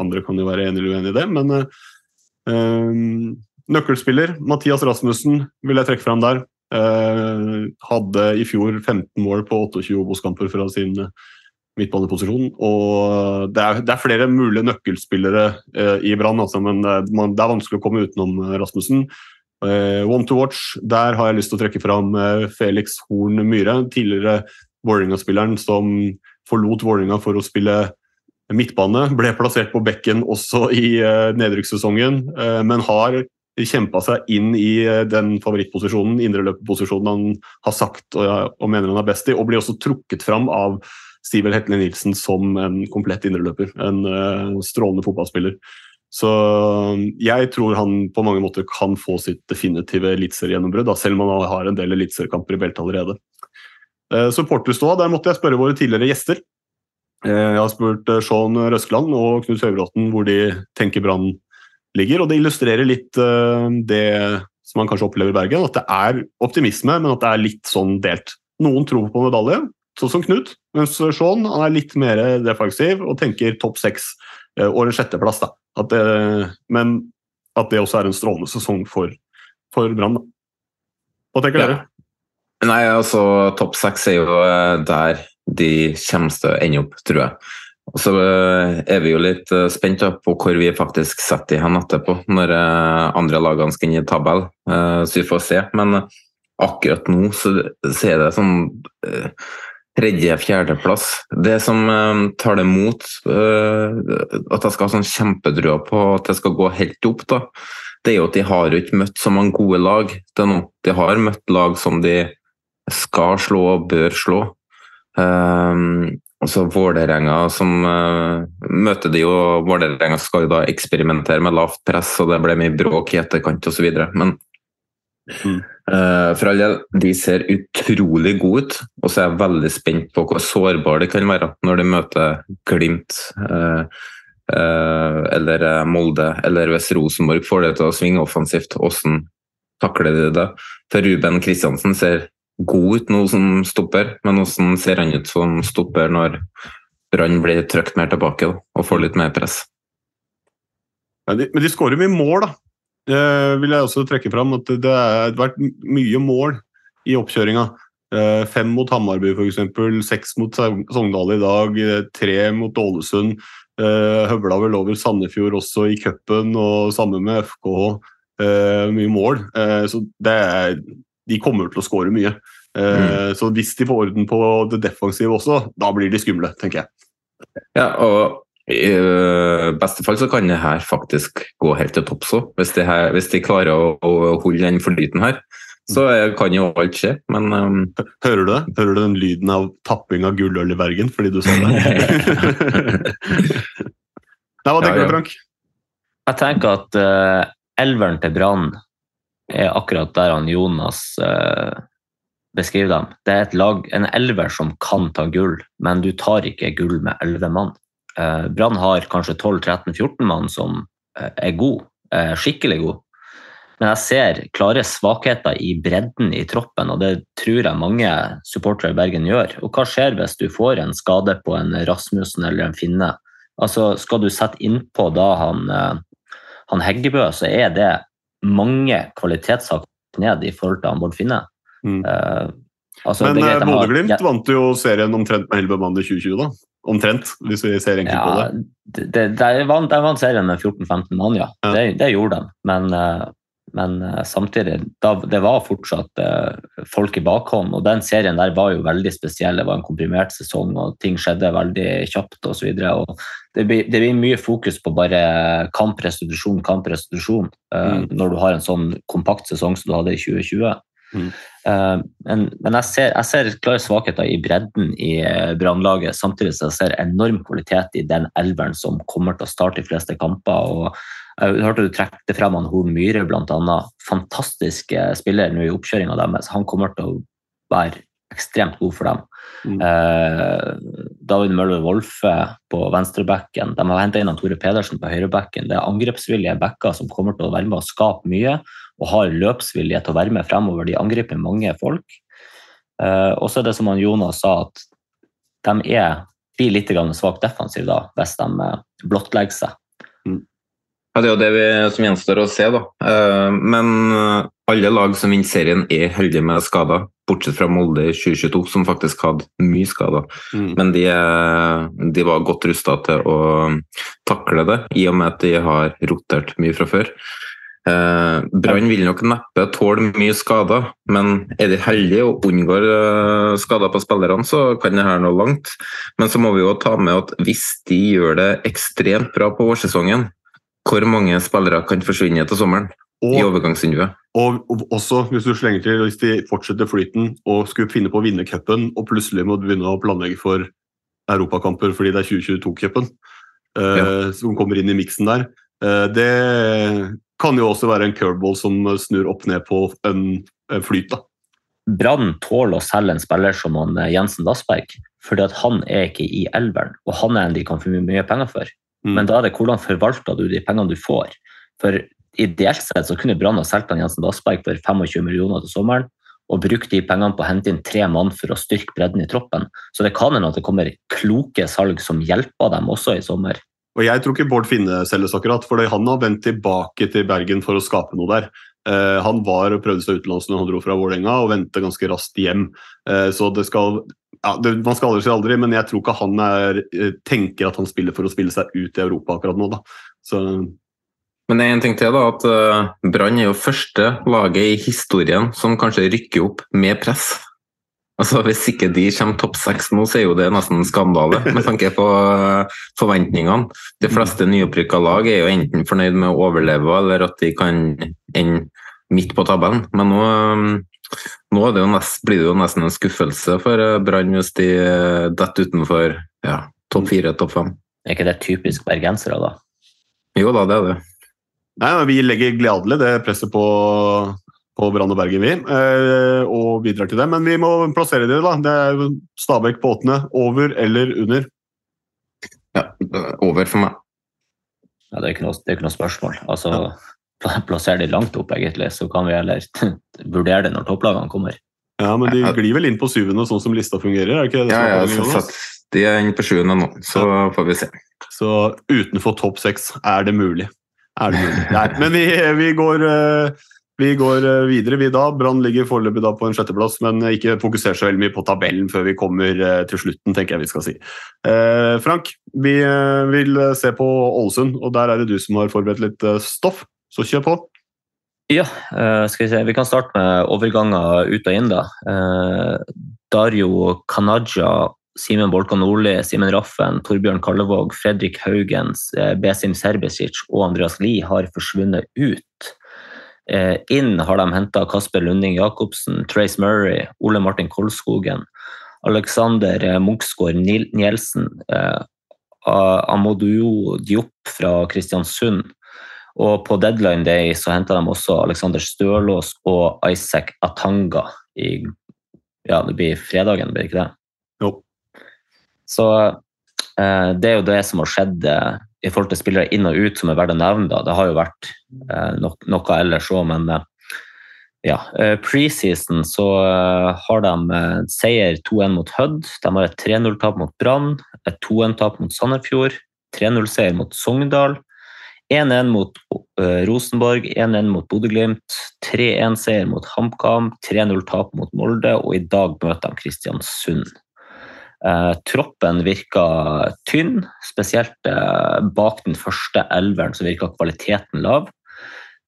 Andre kan jo være enig eller uenig i det, men nøkkelspiller Mathias Rasmussen vil jeg trekke fram der. Eh, hadde i fjor 15 mål på 28 Obos-kamper fra sin eh, midtbaneposisjon. Og det er, det er flere mulige nøkkelspillere eh, i Brann, altså, men er, man, det er vanskelig å komme utenom eh, Rasmussen. Eh, one to watch, der har jeg lyst til å trekke fram eh, Felix Horn Myhre, tidligere Vålerenga-spilleren som forlot Vålerenga for å spille midtbane. Ble plassert på bekken også i eh, nedrykkssesongen, eh, men har kjempa seg inn i eh, den favorittposisjonen, indreløperposisjonen han har sagt og, og mener han er best i, og blir også trukket fram av Stivel Hetle Nilsen som en komplett indreløper. En uh, strålende fotballspiller. Så jeg tror han på mange måter kan få sitt definitive eliteseriegjennombrudd, selv om han har en del eliteseriekamper i beltet allerede. Uh, Supporterståa, der måtte jeg spørre våre tidligere gjester. Uh, Jeg har spurt eh, Sean Røskeland og Knut Høybråten hvor de tenker Brann ligger, og det illustrerer litt eh, det som man kanskje opplever i Bergen, at det er optimisme, men at det er litt sånn delt. Noen tror på medalje, sånn som Knut, mens han er litt mer defensiv og tenker topp seks eh, og en sjetteplass. At det, men at det også er en strålende sesong for, for Brann. Hva tenker Ja. dere? Nei, altså topp seks er jo eh, der de kommer til å ende opp, tror jeg. Og så eh, er vi jo litt eh, spent på hvor vi faktisk setter de hen etterpå, når eh, andre lagene skal inn i tabell. Så vi får se. Men akkurat nå så, er det sånn tredje-fjerdeplass. Det som tar det mot at jeg skal ha sånn kjempetrua på at det skal gå helt opp, da, det er jo at de har jo ikke møtt så mange gode lag til nå. De har møtt lag som de skal slå og bør slå. Og så Vålerenga som uh, møter de jo Vålerenga skal jo da eksperimentere med lavt press, og det ble mye bråk i etterkant osv. Men Mm. uh, for all del, de ser utrolig gode ut, og så er jeg veldig spent på hvor sårbare de kan være når de møter Glimt. Uh, eller Molde, eller hvis Rosenborg får det til å svinge offensivt, hvordan takler de det? For Ruben Kristiansen ser god ut nå som stopper, men hvordan ser han ut som stopper når Brann blir trykt mer tilbake da, og får litt mer press? Ja, de, men de skårer mye mål, da. Eh, vil jeg også trekke fram. At det har vært mye mål i oppkjøringa. Eh, Fem mot Hammarby f.eks., seks mot Sogndal i dag, eh, tre mot Ålesund. Eh, Høvla vel over Sandefjord også i cupen, og samme med FKH. Eh, Mye mål. Eh, Så det er, de kommer til å skåre mye. Mm. Så hvis de får orden på det defensive også, da blir de skumle, tenker jeg. Ja, og i øh, beste fall så kan det her faktisk gå helt til topps òg. Hvis, de hvis de klarer å, å holde den flyten her, så kan jo alt skje. Men um... Hører du det? Hører du den lyden av tapping av gulløl i Bergen fordi du sa det? Nei, hva tenker Ja, ja. du, Frank? Jeg tenker at uh, elveren til Brann er akkurat der han Jonas eh, beskriver dem. Det er et lag, en elver som kan ta gull, men du tar ikke gull med elleve mann. Eh, Brann har kanskje 12-13-14 mann som eh, er god, skikkelig god. Men jeg ser klare svakheter i bredden i troppen, og det tror jeg mange supportere i Bergen gjør. Og hva skjer hvis du får en skade på en Rasmussen eller en Finne? Altså, skal du sette innpå da han, han Heggebø, så er det mange kvalitetssaker ned i forhold til Bård Finne. Mm. Eh, altså, Men har- Bodø-Glimt Ja, vant jo serien omtrent med 11 mann i 2020, da. Omtrent, hvis vi ser enkelt på det. de, vant, vant serien med 14-15 mann, ja. Ja. Det, det gjorde de. Men, eh, men eh, samtidig, da, det var fortsatt eh, folk i bakhånd. Og den serien der var jo veldig spesiell. Det var en komprimert sesong, og ting skjedde veldig kjapt osv. Det, blir- det blir mye fokus på bare kamp, restitusjon, kamp, restitusjon eh, Mm. når du har en sånn kompakt sesong som du hadde i 2020. Mm. Men men jeg, ser, jeg ser klare svakheter i bredden i Brannlaget, samtidig som jeg ser enorm kvalitet i den elveren som kommer til å starte de fleste kamper. og jeg hørte du trekte frem han Horn Myhre, bl.a. Fantastisk spiller nå i oppkjøringa deres. Han kommer til å være ekstremt god for dem. Mm. Eh, David Møller Wolfe på venstrebacken. De har henta inn han Tore Pedersen på høyrebacken. Det er angrepsvillige backer som kommer til å være med og skape mye. og har løpsvilje til å være med fremover. De angriper mange folk. Eh, og så er det som han Jonas sa, at de er, blir litt svakt defensiv da, hvis de eh, blottlegger seg. Ja, Det er jo det vi, som gjenstår å se, da. Eh, Men eh, alle lag som vinner serien er heldige med skader, bortsett fra Molde i 2022, som faktisk hadde mye skader. Mm. Men de, er- de var godt rusta til å takle det, i og med at de har rotert mye fra før. Eh, Brann vil nok neppe tåle mye skader, men er de heldige og unngår eh, skader på spillerne, så kan det her nå langt. Men så må vi jo ta med at hvis de gjør det ekstremt bra på vårsesongen, hvor mange spillere kan forsvinne til sommeren i Og, overgangsvinduet? og, og også, hvis du slenger til, hvis de fortsetter flyten og skulle finne på å vinne cupen, og plutselig må du begynne å planlegge for europakamper fordi det er 2022-cupen eh, som kommer inn i miksen der, eh, det kan jo også være en curveball som snur opp ned på en, en flyt. da. Brann tåler å selge en spiller som han, eh, Jensen Dassberg, fordi at han er ikke i elveren, og han er en de kan få mye penger for. Mm. Men da er det hvordan forvalter du de pengene du får. For ideelt sett så kunne Brann ha solgt Jensen Dassberg for 25 millioner til sommeren, og brukt de pengene på å hente inn tre mann for å styrke bredden i troppen. Så det kan hende at det kommer kloke salg som hjelper dem også i sommer. Og jeg tror ikke Bård Finne selges akkurat, for han har vendt tilbake til Bergen for å skape noe der. Eh, han var og prøvde seg utenlands når han dro fra Vålerenga, og vendte ganske raskt hjem. Eh, så det skal ja, det, Man skal aldri si aldri, men jeg tror ikke han er, eh, tenker at han spiller for å spille seg ut i Europa akkurat nå. da. Så Men det en ting til, da, at Brann er jo første laget i historien som kanskje rykker opp med press. Altså Hvis ikke de kommer topp seks nå, så er jo det nesten en skandale, med tanke på eh, forventningene. De fleste nyopprykka lag er jo enten fornøyd med å overleve, eller at de kan ende midt på tabellen. Men nå, eh, nå er det jo nest, blir det jo nesten en skuffelse for eh, Brann hvis de detter utenfor ja, topp fire, topp fem. Er ikke det typisk bergensere, da? Jo da, det er det. Nei, Vi legger gladelig det presset på, på Brann og Bergen, vi, eh, og bidrar til det. Men vi må plassere det, da. Det er Stabæk på åttende. Over eller under? Ja, over for meg. Ja, det, er ikke noe, det er ikke noe spørsmål. Altså, Plasser de langt opp, egentlig, så kan vi heller vurdere det når topplagene kommer. Ja, men de glir vel inn på syvende, sånn som lista fungerer? er det ikke det? Ja, ja, er så satt de er inne på sjuende nå, så får vi se. Så utenfor topp seks er det mulig. Er det mulig? Nei, men vi, vi går, eh, vi går eh, videre, vi da. Brann ligger foreløpig da på en sjetteplass, men ikke fokuser så veldig mye på tabellen før vi kommer eh, til slutten, tenker jeg vi skal si. Eh, Frank, vi vil se på Ålesund, og der er det du som har forberedt litt stoff, så kjør på. Ja, skal vi se. Vi kan starte med overganger ut og inn, da. Dario Kanaja, Simen Bolkan Nordli, Simen Raffen, Torbjørn Kallevåg, Fredrik Haugens, Besim Serbesic og Andreas Lie har forsvunnet ut. Eh, Inn har de henta Kasper Lunding Jacobsen, Trace Murray, Ole Martin Kolskogen, Alexander Munchsgaard Munksgaard Nielsen, Amoduo A- Diop fra Kristiansund. Og på deadline day så henta de også Alexander Stølås og Isaac Atanga i Ja, det blir fredagen, blir det ikke det? Jo. Så eh, det er jo det som har skjedd eh, i forhold til spillere inn og ut som er verdt å nevne. Da. Det har jo vært eh, no noe ellers òg, men eh, ja. Eh, Preseason så eh, har de eh, seier 2-1 mot Hødd. De har et 3-0-tap mot Brann, et 2-1-tap mot Sandefjord, 3-0-seier mot Sogndal. 1-1 mot eh, Rosenborg, 1-1 mot Bodø-Glimt, 3-1-seier mot HamKam, 3-0-tap mot Molde, og i dag møter de Kristiansund. Eh, troppen virker tynn, spesielt eh, bak den første elveren så virker kvaliteten lav.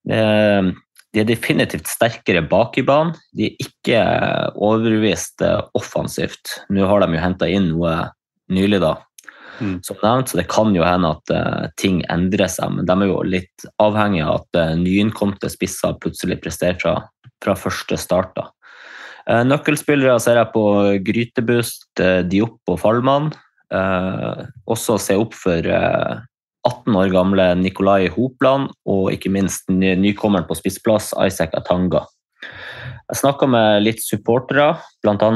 Eh, de er definitivt sterkere bak i banen. De er ikke overbevist offensivt. Nå har de jo henta inn noe nylig, da, Mm. som nevnt, så det kan jo hende at ting endrer seg. Men de er jo litt avhengig av at uh, nyinnkomne spisser plutselig presterer fra, fra første start. da. Eh, nøkkelspillere ser jeg på Grytebust, uh, Diop og Fallmann. Eh, også se opp for eh, 18 år gamle Nikolai Hopland, og ikke minst ny nykommeren på spissplass, Isaac Atanga. Jeg snakka med litt supportere, bl.a.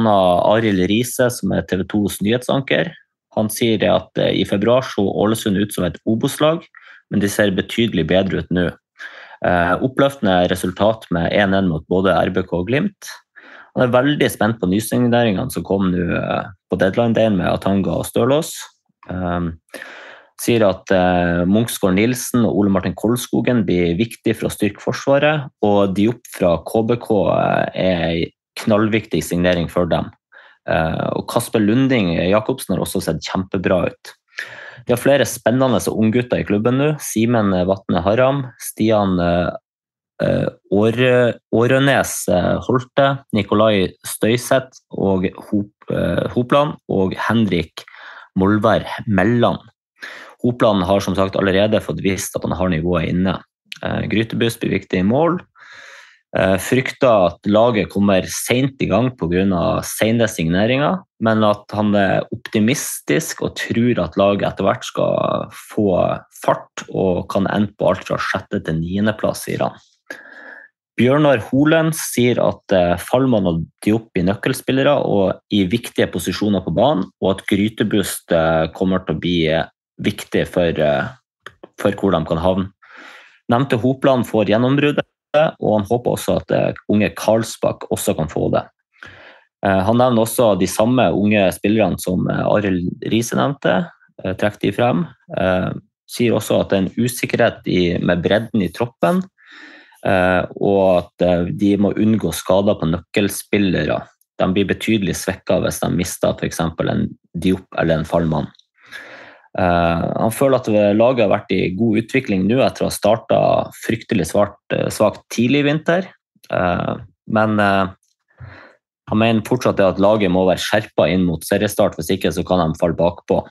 Arild Riise, som er TV 2s nyhetsanker. Han sier at eh, i februar så Ålesund ut som et Obos-lag, men de ser betydelig bedre ut nå. Eh, oppløftende resultat med 1-1 mot både RBK og Glimt. Han er veldig spent på nysigneringene som kom nå eh, på deadline-dagen med Atanga og Stølås. Um, sier at uh, Munchsgaard Nilsen og Ole Martin Kolskogen blir viktig for å styrke Forsvaret, og Diop fra KBK eh, er en knallviktig signering for dem. Uh, og Kasper Lunding Jacobsen har også sett kjempebra ut. De har flere spennende unggutter i klubben nå. Simen Vatne Haram, Stian Årønes Holte, Nikolai Støyseth og Hopland og Henrik Molvær Melland. Hopland har som sagt allerede fått vist at han har nivået inne. Eh, Grytebuss blir viktig i mål. Eh, frykter at laget kommer seint i gang pga. sene signeringer, men at han er optimistisk og tror at laget etter hvert skal få fart og kan ende på alt fra sjette til niendeplass, sier han. Bjørnar Holen sier at Falman Fallmann og Diop i nøkkelspillere og i viktige posisjoner på banen, og at Grytebust kommer til å bli viktig for, eh, for hvor de kan havne. Nevnte Hopland får gjennombruddet, og han håper også at eh, unge Karlsbakk også kan få det. Eh, han nevner også de samme unge spillerne som Arild Riise nevnte. Trekker de frem. Sier også at det er en usikkerhet med bredden i troppen, og at de må unngå skader på nøkkelspillere. De blir betydelig svekka hvis de mister f.eks. en Diop eller en Fallmann. Uh, han føler at laget har vært i god utvikling nå etter å ha starta fryktelig svakt tidlig i vinter. Men han mener fortsatt at laget må være skjerpa inn mot seriestart, hvis ikke så kan de falle bakpå.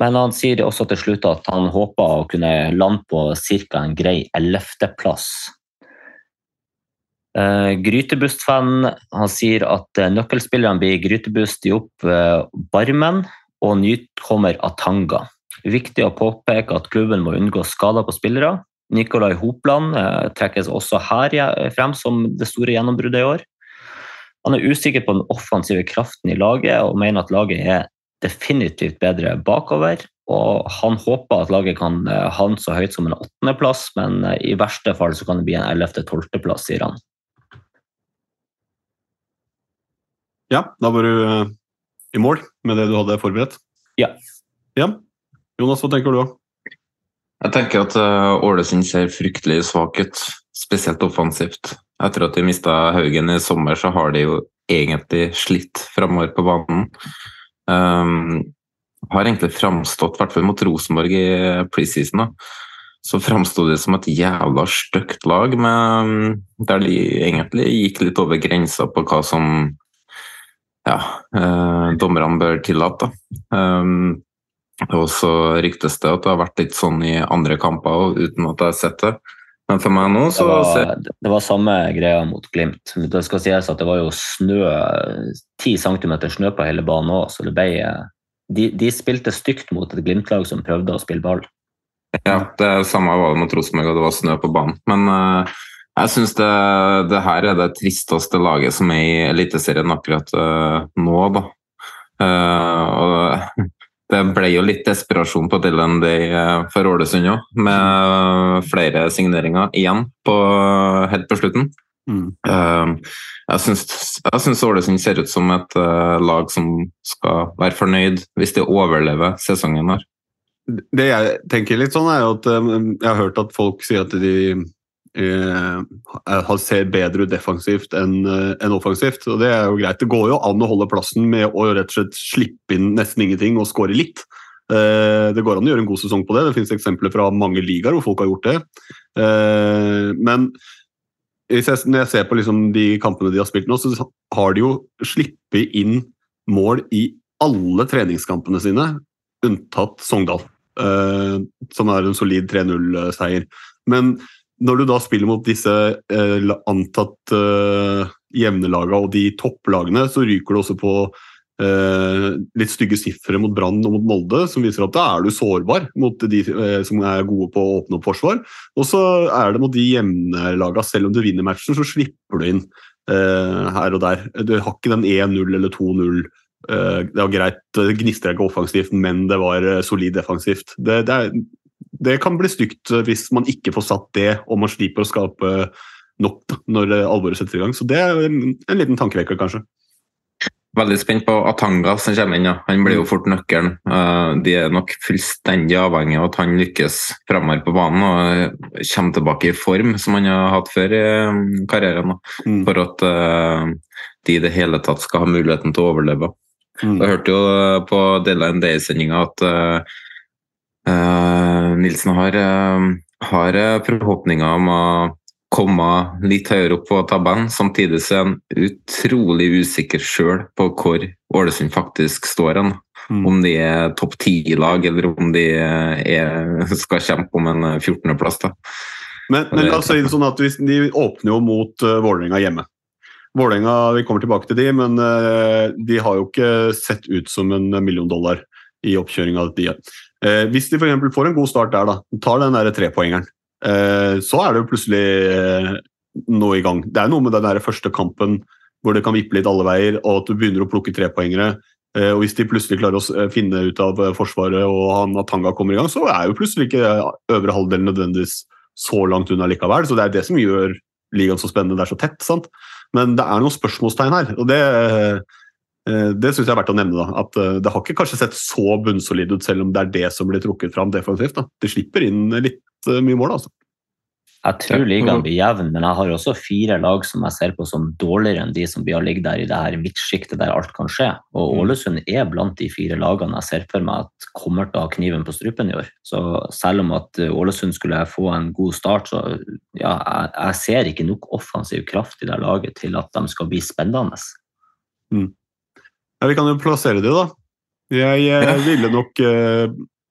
Men han sier også til slutt at han håper å kunne lande på ca. en grei ellevteplass. Uh, Grytebust-fan han sier at nøkkelspillerne blir Grytebust i opp Barmen, og nytkommer Atanga. Viktig å påpeke at klubben må unngå skader på spillere. Nikolai Hopland uh, trekkes også her frem som det store gjennombruddet i år. Han er usikker på den offensive kraften i laget og mener at laget er definitivt bedre bakover. Og han håper at laget kan eh, havne så høyt som en åttendeplass, men eh, i verste fall så kan det bli en ellevte-tolvteplass, sier han. Ja, da var du eh, i mål med det du hadde forberedt? Ja. ja. Jonas, hva tenker du? Jeg tenker at Ålesund ser fryktelig svak ut, spesielt offensivt. Etter at de mista Haugen i sommer, så har de jo egentlig slitt framover på banen. Um, har egentlig framstått, i hvert fall mot Rosenborg i preseason, da, så framsto det som et jævla stygt lag, med, der de egentlig gikk litt over grensa på hva som ja, eh, dommerne bør tillate. Um, og så ryktes det at det har vært litt sånn i andre kamper uten at jeg har sett det. Men for meg nå så Det var, det var samme greia mot Glimt. Det skal sies at det var jo snø, 10 cm snø på hele banen òg, så det ble de, de spilte stygt mot et Glimt-lag som prøvde å spille ball. Ja, det samme var det mot Rosenborg, og det var snø på banen. Men uh, jeg syns det, det, her er det tristeste laget som er i Eliteserien akkurat uh, nå, da. Uh, og det ble jo litt desperasjon på Dylan Day uh, for Ålesund òg, med flere signeringer igjen på, helt på slutten. Mm. jeg syns Ålesund ser ut som et lag som skal være fornøyd hvis de overlever sesongen her. Det jeg tenker litt sånn, er at jeg har hørt at folk sier at de eh, ser bedre ut defensivt enn eh, en offensivt. og Det er jo greit. Det går jo an å holde plassen med å rett og slett slippe inn nesten ingenting og skåre litt. Eh, det går an å gjøre en god sesong på det. Det finnes eksempler fra mange ligaer hvor folk har gjort det. Eh, men jeg, når jeg ser på liksom de kampene de har spilt nå, så har de jo sluppet inn mål i alle treningskampene sine, unntatt Sogndal. eh, som er en solid 3-0-seier. Men når du da spiller mot disse eh, antatt eh, jevnelaga og de topplagene, så ryker du også på eh, litt stygge sifre mot Brann og mot Molde, som viser at da er du sårbar mot de eh, som er gode på å åpne opp forsvar. Og så er det mot de jevne lagene, selv om du vinner matchen, så slipper du inn eh, her og der. Du har ikke den 1-0 eller 2-0. Eh, det var greit, det gnistra ikke offensivt, men det var solid defensivt. Det, det er det kan bli stygt eh, hvis man ikke får satt det, og man slipper å skape nok da, når eh, alvoret setter i gang. Så det er en, en liten tankevekker, kanskje. Veldig spent på Atanga som kommer inn. Ja. Han blir jo fort nøkkelen. Uh, de er nok fullstendig avhengig av at han lykkes framover på banen og kommer tilbake i form, som han har hatt før i karrieren. Mm. For at de i det hele tatt skal ha muligheten til å overleve. Mm. Jeg hørte jo på Deadline Day-sendinga at uh, Nilsen har, uh, har forhåpninger om å komme litt høyere opp på tabellen. Samtidig er han utrolig usikker sjøl på hvor Ålesund faktisk står hen. Mm. Om de er topp ti-lag, eller om de er, skal kjempe om en 14.-plass. Men, men la oss si det sånn at de åpner jo mot uh, Vålerenga hjemme. Vålerenga, Vi kommer tilbake til de, men uh, de har jo ikke sett ut som en million dollar i oppkjøringa. Uh, hvis de f.eks. får en god start der, da, tar den der trepoengeren, eh, så er det jo plutselig eh, noe i gang. Det er noe med den der første kampen hvor det kan vippe litt alle veier, og at du begynner å plukke trepoengere. Eh, og Hvis de plutselig klarer å finne ut av uh, Forsvaret og han Atanga kommer i gang, så er jo plutselig ikke øvre halvdel nødvendigvis så langt unna likevel. Så det er det som gjør ligaen så spennende. Det er så tett. sant? Men det er noen spørsmålstegn her. og det, eh, det syns jeg er verdt å nevne. da, at eh, Det har ikke kanskje sett så bunnsolid ut, selv om det er det som blir trukket fram defensivt. da. De slipper inn litt eh, mye mål. altså. Jeg tror ligaen blir jevn, men jeg har også fire lag som jeg ser på som dårligere enn de som har ligget ligge der i det her midtsjiktet der alt kan skje. Og Ålesund er blant de fire lagene jeg ser for meg at kommer til å ha kniven på strupen i år. Så selv om at Ålesund skulle få en god start, så ja, jeg, jeg ser ikke nok offensiv kraft i det laget til at de skal bli spennende. Ja, Vi kan jo plassere det, da. Jeg eh, ville nok eh,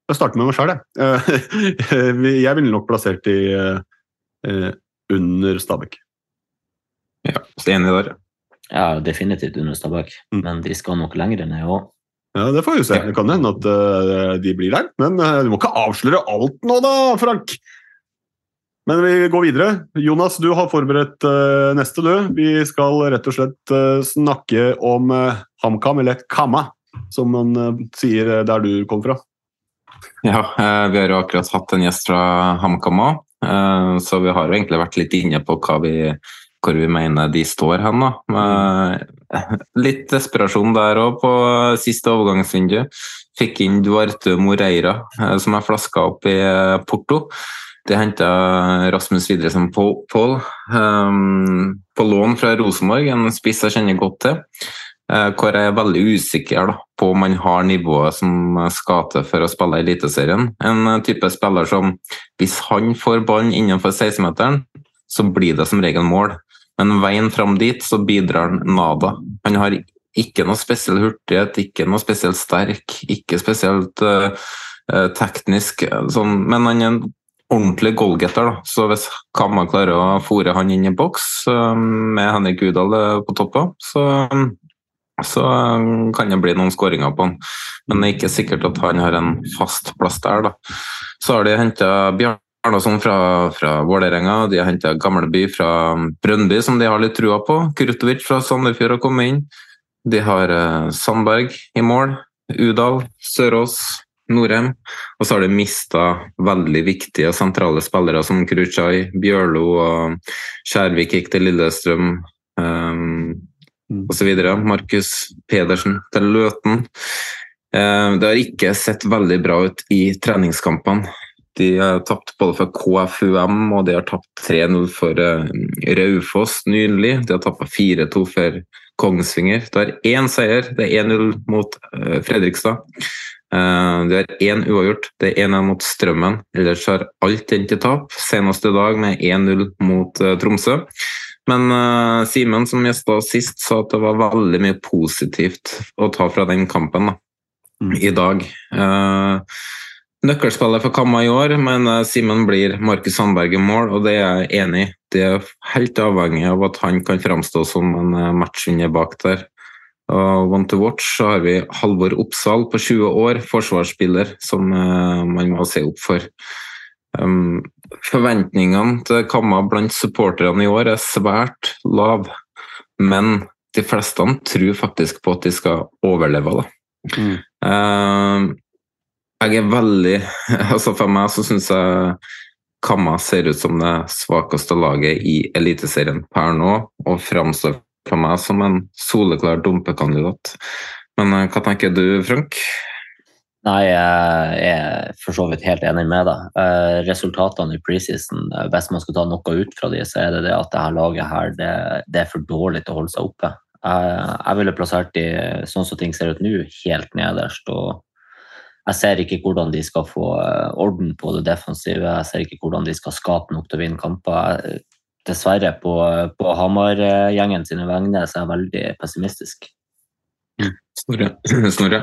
Jeg starter med meg sjøl, jeg. Eh, jeg ville nok plassert de under Stabæk. Ja, så enig der. Ja, definitivt under Stabæk, Mm. men de skal nok lenger ned òg. Ja, Det får vi se. Det kan hende at de blir der. Men du må ikke avsløre alt nå, da, Frank! Men vi går videre. Jonas, du har forberedt uh, neste, du. Vi skal rett og slett uh, snakke om uh, HamKam, eller Kamma, som man sier der du kom fra. Ja, vi har jo akkurat hatt en gjest fra HamKam òg, så vi har jo egentlig vært litt inne på hva vi, hvor vi mener de står hen. da. Litt desperasjon der òg på siste overgangsvindu. Fikk inn Duarte Moreira, som er flaska opp i Porto. De henta Rasmus videre som Pål, Pål, eh, på lån fra Rosenborg, en spiss jeg kjenner godt til. Uh, hvor jeg er veldig usikker da, på om han har nivået som skal til for å spille i Eliteserien. En eh, type spiller som, hvis han får ballen innenfor 16-meteren, så blir det som regel mål. Men veien fram dit, så bidrar han nada. Han har ikke noe spesiell hurtighet, ikke noe spesielt sterk, ikke spesielt eh, teknisk, sånn, men han er en ordentlig goalgetter. da. Så hvis Kamma klarer å fòre han inn i boks eh, med Henrik Udal eh, på toppen, så så um, kan det bli noen skåringer på han. Men det er ikke sikkert at han har en fast plass der. da. Så har de henta Bjarnason fra, fra Vålerenga, de har henta Gamleby fra Brøndby, som de har litt trua på. Krutovic fra Sandefjord har kommet inn. De har eh, Sandberg i mål, Udal, Sørås, Norheim. Og så har de mista veldig viktige sentrale spillere som Kruchai, Bjørlo og Skjærvik gikk til Lillestrøm. Um, og så videre. Markus Pedersen til Løten. Um, Det har ikke sett veldig bra ut i treningskampene. De har tapt både for KFUM og de har tapt 3-0 for uh, Raufoss nylig. De har tapt 4-2 for Kongsvinger. Det er én seier, det er 1-0 mot uh, Fredrikstad. Eh, Det er én uavgjort, det er 1-1 mot Strømmen. Ellers har alt endt i tap, senest i dag med 1-0 mot eh, Tromsø. Men uh, Simen, som gjesta sist, sa at det var veldig mye positivt å ta fra den kampen da, i dag. Uh, Nøkkelspillet for Kamma i år, men uh, Simen blir Markus Sandberg i mål, og det er jeg enig i. Det er helt avhengig av at han kan framstå som en matchvinner bak der. Og One to watch så har vi Halvor Oppsal på 20 år, forsvarsspiller, som uh, man må se opp for. Um, forventningene til Kamma blant supporterne i år er svært lav, men de fleste tror faktisk på at de skal overleve. Da. Mm. Uh, Jeg er veldig Altså For meg så syns jeg Kamma ser ut som det svakeste laget i Eliteserien per nå, og framstår for meg som en soleklar dumpekandidat. Men eh, hva tenker du, Frank? Nei, jeg er for så vidt helt enig med deg. Eh, resultatene i preseason, eh, hvis man skal ta noe ut fra de, så er det det at det her laget her, det, det er for dårlig til å holde seg oppe. Jeg, jeg ville plassert de, sånn som ting ser ut nå, helt nederst. og jeg ser ikke hvordan de skal få orden på det defensive. Jeg ser ikke hvordan de skal skape nok til å vinne kamper. Dessverre, på, på Hamar-gjengen sine vegne, så er jeg veldig pessimistisk. Snorre? Snorre?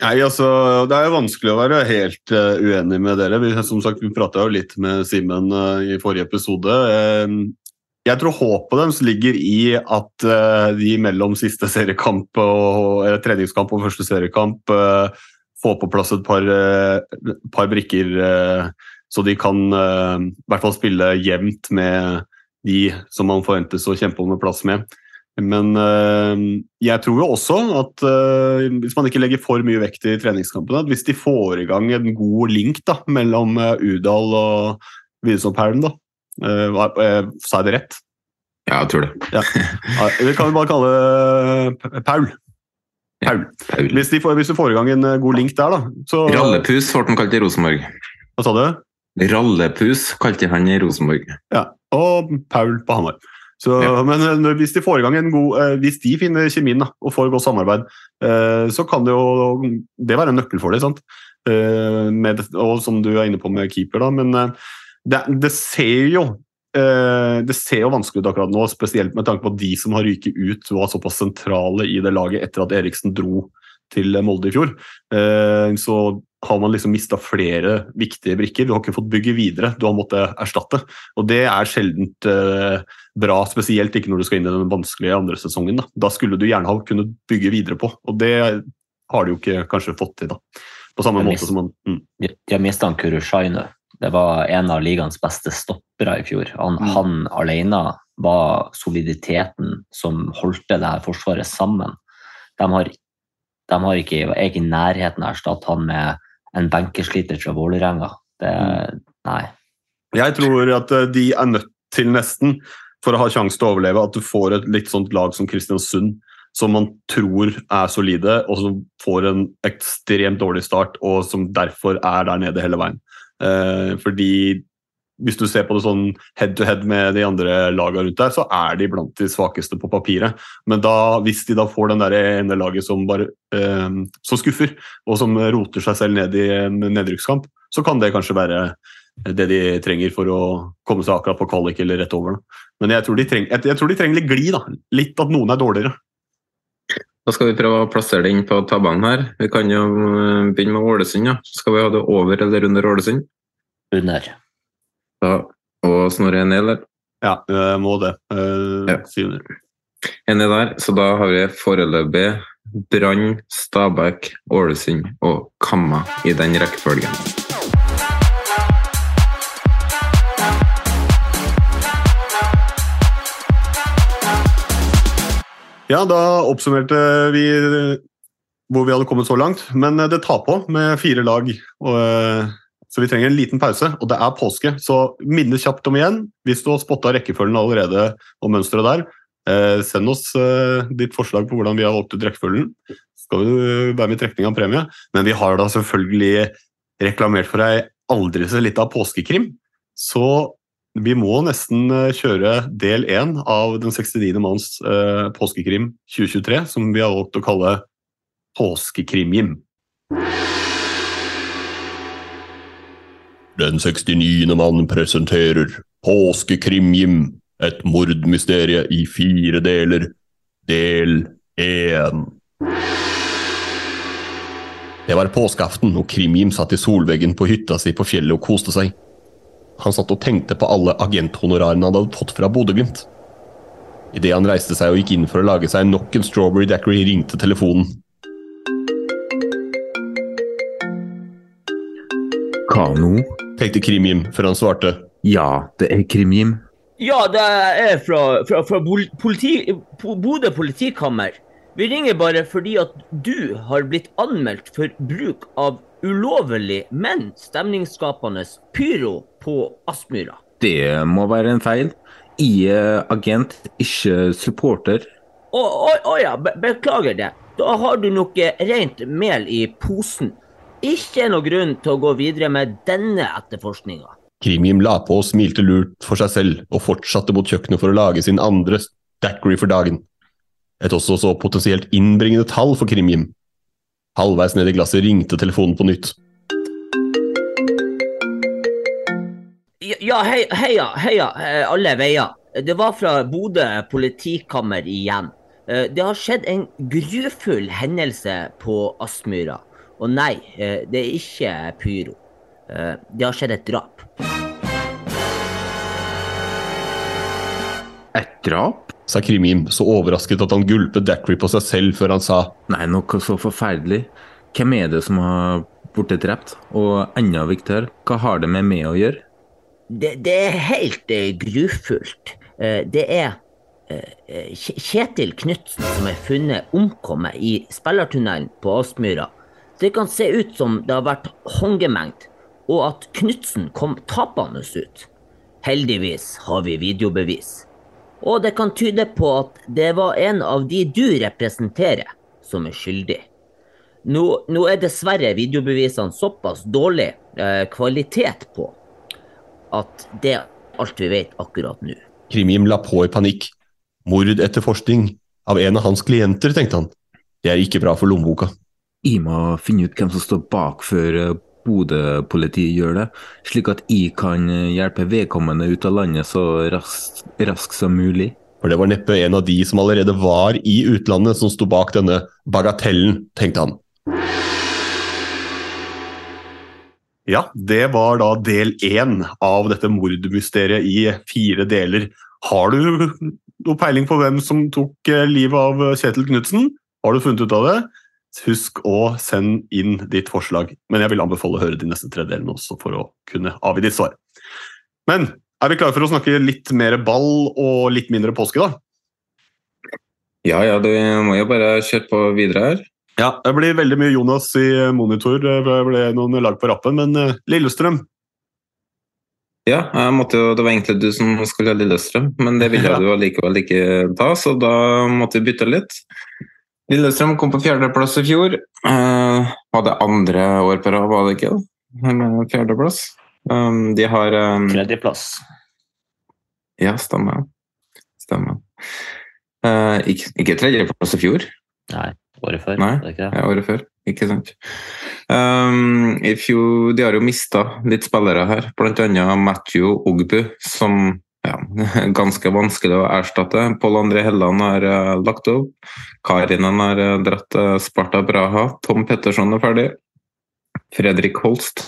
Nei, altså, Det er jo vanskelig å være helt uh, uenig med dere. Vi, som sagt, vi prata jo litt med Simen uh, i forrige episode. Uh, jeg tror håpet deres ligger i at eh, de mellom siste seriekamp og eller treningskamp og første seriekamp får på plass et par, par brikker, så de kan i hvert fall spille jevnt med de som man forventes å kjempe om en plass med. Men øh, jeg tror jo også at øh, hvis man ikke legger for mye vekt i treningskampene, at hvis de får i gang en god link da, mellom øh, Udal og Widerstrøm-Perlen, da, sa jeg det rett? Ja, jeg tror det. Ja. Vi kan vi bare kalle Paul. Paul. Hvis, de får, hvis du får i gang en god link der, da, så Rallepus ble han kalt i Rosenborg. Hva sa du? Rallepus kalte han i Rosenborg. Ja, og Paul på Hamar. Så, Ja. Men eh, hvis de får i gang en god eh, Hvis de finner kjemien da, og får godt samarbeid, eh, så kan det jo det være en nøkkel for dem. med, og som du er inne på med keeper, da. Men det, det ser jo det ser jo vanskelig ut akkurat nå, spesielt med tanke på at de som har ryket ut, var såpass sentrale i det laget etter at Eriksen dro til Molde i fjor. Så har man liksom mista flere viktige brikker. Du har ikke fått bygge videre, du har måttet erstatte. Og det er sjelden eh, bra, spesielt ikke når du skal inn i den vanskelige andre sesongen. Da, da skulle du gjerne ha kunnet bygge videre på, og det har de jo ikke kanskje fått til. da. På samme måte som man mm. De har mista Kurushainu. Det var en av ligaens beste stoppere i fjor. Han, Mm. han alene var soliditeten som holdt det her forsvaret sammen. De har, de har ikke, er ikke i nærheten av å erstatte han med en benkesliter fra Vålerenga. Det- Nei. Jeg tror at eh, de er nødt til nesten, for å ha sjanse til å overleve, at du får et litt sånt lag som Kristiansund, som man tror er solide, og som får en ekstremt dårlig start, og som derfor er der nede hele veien. Eh, fordi hvis du ser på det sånn head to head med de andre lagene rundt der, så er de blant de svakeste på papiret. Men da, hvis de da får den der ene laget som bare eh, som skuffer, og som roter seg selv ned i en nedrykkskamp, så kan det kanskje være det de trenger for å komme seg akkurat på kvalik eller rett over. Da. Men jeg tror, de trenger, jeg, jeg tror de trenger litt glid. da. Litt at noen er dårligere. Da skal vi prøve å plassere det inn på tabellen her. Vi kan jo eh, begynne med Ålesund. Ja. Skal vi ha det over eller under Ålesund? Under. Da, og Snorre ned, eller? Ja, jeg må det. Eh, Ja. si. Enig der. Så da har vi foreløpig Brann, Stabæk, Ålesund og Kamma i den rekkefølgen. Ja, da oppsummerte vi hvor vi hadde kommet så langt. Men eh, det tar på med fire lag, og, eh, så vi trenger en liten pause. Og det er påske, så minne kjapt om igjen. Hvis du har spotta rekkefølgen allerede og mønsteret der, eh, send oss eh, ditt forslag på hvordan vi har valgt ut rekkefølgen. Så Skal du være med i trekning av premie. Men vi har da selvfølgelig reklamert for ei aldri så lita påskekrim. Så vi må nesten eh, kjøre del én av Den 69. manns eh, påskekrim 2023, som vi har valgt å kalle Påskekrim-Jim. Den 69. mann presenterer Påskekrimjim, et mordmysterie i fire deler. Del 1. Det var påskeaften, og Krim-Jim satt i solveggen på hytta si på fjellet og koste seg. Han satt og tenkte på alle agenthonorarene han hadde fått fra Bodø-Glimt. Idet han reiste seg og gikk inn for å lage seg nok en strawberry dackery, ringte telefonen. Hva nå? Tenkte Krim-Jim før han svarte. Ja, det er Krim-Jim. Ja, det er fra, fra, fra politi, Bodø politikammer. Vi ringer bare fordi at du har blitt anmeldt for bruk av ulovlig, men stemningsskapende pyro på Aspmyra. Det må være en feil. Jeg er agent, ikke supporter. Å, å, å ja, beklager det. Da har du noe rent mel i posen. Ikke noe grunn til å gå videre med denne etterforskninga. Krimjim la på og smilte lurt for seg selv, og fortsatte mot kjøkkenet for å lage sin andre daiquiri for dagen. Et også så potensielt innbringende tall for Krimjim. Halvveis ned i glasset ringte telefonen på nytt. Ja, ja hei, heia, heia, eh, alle veier. Det var fra Bodø politikammer igjen. Eh, Det har skjedd en grufull hendelse på Aspmyra. Og nei, eh, det er ikke pyro. Eh, Det har skjedd et drap. Et drap? sa Krimim, så overrasket at han gulpet daiquiri på seg selv før han sa Nei, noe så forferdelig. Hvem er det som har blitt drept? Og enda viktigere, hva har det med meg å gjøre? Det, det er helt eh, grufullt. Eh, det er eh, Kjetil Knutsen som er funnet omkommet i spillertunnelen på Aspmyra. Det kan se ut som det har vært håndgemengd, og at Knutsen kom tapende ut. Heldigvis har vi videobevis. Og det kan tyde på at det var en av de du representerer, som er skyldig. Nå, nå er dessverre videobevisene såpass dårlig eh, kvalitet på at det er alt vi vet akkurat nå. Krimim la på i panikk. Mordetterforskning av en av hans klienter, tenkte han. Det er ikke bra for lommeboka. Jeg må finne ut hvem som står bak før eh, Bodø-politiet gjør det, slik at jeg kan eh, hjelpe vedkommende ut av landet så raskt, raskt som mulig. For det var neppe en av de som allerede var i utlandet som sto bak denne bagatellen, tenkte han. Ja, det var da del én av dette mordmysteriet i fire deler. Har du noe peiling på hvem som tok eh, livet av Kjetil Knutsen? Har du funnet ut av det? Husk å sende inn ditt forslag, men jeg vil anbefale å høre de neste tre delene også for å kunne avgi ditt svar. Men er vi klare for å snakke litt mer ball og litt mindre påske, da? Ja, ja, du må jo bare kjøre på videre her. Ja, det blir veldig mye Jonas i monitor. Det ble noen lag på rappen, men eh, Lillestrøm Ja, jeg måtte jo, det var egentlig du som skulle ha Lillestrøm, men det ville Ja. du allikevel ikke ta, så da måtte vi bytte litt. Lillestrøm kom på fjerdeplass i fjor. Eh, hadde andre år på rad, var det ikke? Fjerdeplass. Um, de har um, Tredjeplass. Ja, stemmer. Stemmer. Uh, ikke, ikke tredjeplass i fjor. Nei, året før. Nei, det det? ja, året før. Ikke sant. Um, I fjor, De har jo mista litt spillere her, bl.a. Matthew Ogbu, som ja, ganske vanskelig å erstatte. Pål André Helland har uh, lagt opp. Karinen har uh, dratt uh, Sparta Braha. Tom Petterson er ferdig. Fredrik Holst.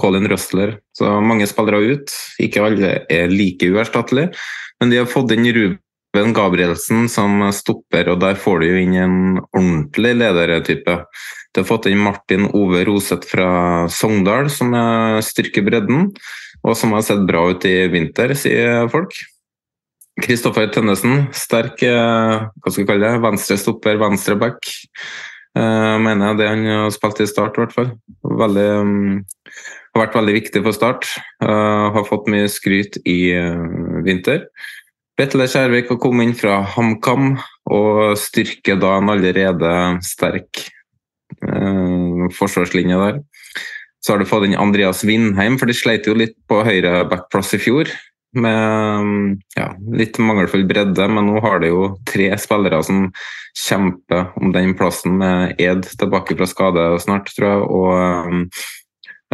Colin Røsler. Så mange spillere ut. Ikke alle er like uerstattelige, men de har fått inn Ruben Gabrielsen som stopper, og der får du jo inn en ordentlig ledertype. De har fått inn Martin Ove Roseth fra Sogndal, som styrker bredden, og som har sett bra ut i vinter, sier folk. Kristoffer Tønnesen, sterk eh, hva skal vi kalle det, venstre stopper, venstre back. Uh, mener jeg det han har spilt i start, i hvert fall. Veldig, um, har vært veldig viktig for Start. Uh, har fått mye skryt i vinter. Vetle Skjærvik har kommet inn fra HamKam og styrker da en allerede sterk forsvarslinje der. Så har du fått inn Andreas Vindheim, for de sleit jo litt på høyre backplass i fjor. Med ja, litt mangelfull bredde, men nå har det jo tre spillere som kjemper om den plassen, med Ed tilbake fra skade snart, tror jeg. og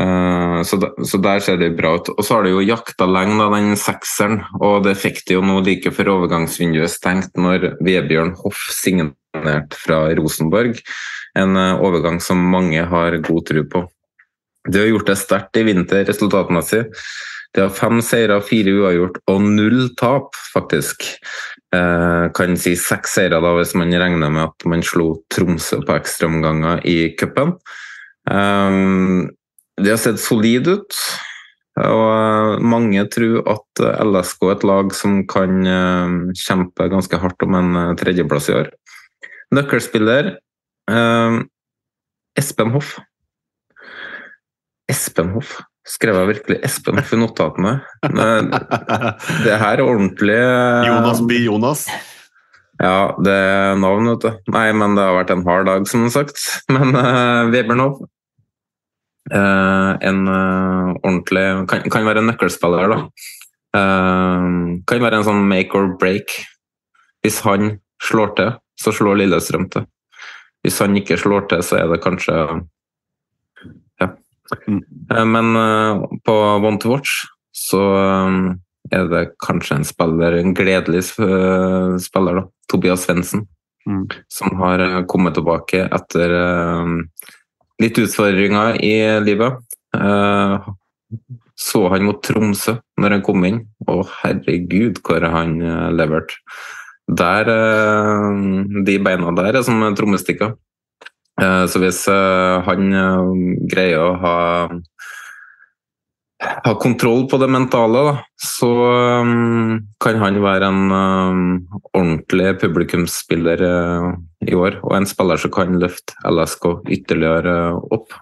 Uh, så, der ser det bra ut. Og så har de jo jakta lenge, da, den sekseren. Og det fikk de jo nå like før overgangsvinduet stengt, når Vebjørn Hoff signerte fra Rosenborg. En uh, overgang som mange har god tro på. De har gjort det sterkt i vinter resultatmessig. De har fem seire, fire uavgjort og null tap, faktisk. Eh, kan si seks seire da, hvis man regner med at man slo Tromsø på ekstraomganger i cupen. Eh, de har sett solid ut, og mange tror at LSK er et lag som kan kjempe ganske hardt om en tredjeplass i år. Nøkkelspiller eh, Espen Hoff. Espen Hoff. Skrev jeg virkelig Espen Hoff i notatene? Men Det her er ordentlig eh, Jonas by Jonas. Ja, det er navn, vet du. Nei, men det har vært en hard dag, som sagt. Men uh, Webern Hoff eh, En uh, ordentlig kan, kan være en nøkkelspiller, da. Uh, kan være en sånn make or break. Hvis han slår til, så slår Lillestrøm til. Hvis han ikke slår til, så er det kanskje. Eh, men eh, på One to Watch så eh, er det kanskje en spiller, en gledelig eh, spiller, da. Tobias Svendsen. Mm. Som har eh, kommet tilbake etter eh, litt utfordringer i livet. Eh, så han mot Tromsø når han kom inn, og herregud hvor han eh, leverte. Der, eh, de beina der er som trommestikker. Eh, Så hvis eh, han eh, greier å ha ha kontroll på det mentale, da, så kan han være en ordentlig publikumsspiller i år, og en spiller som kan løfte LSK ytterligere opp.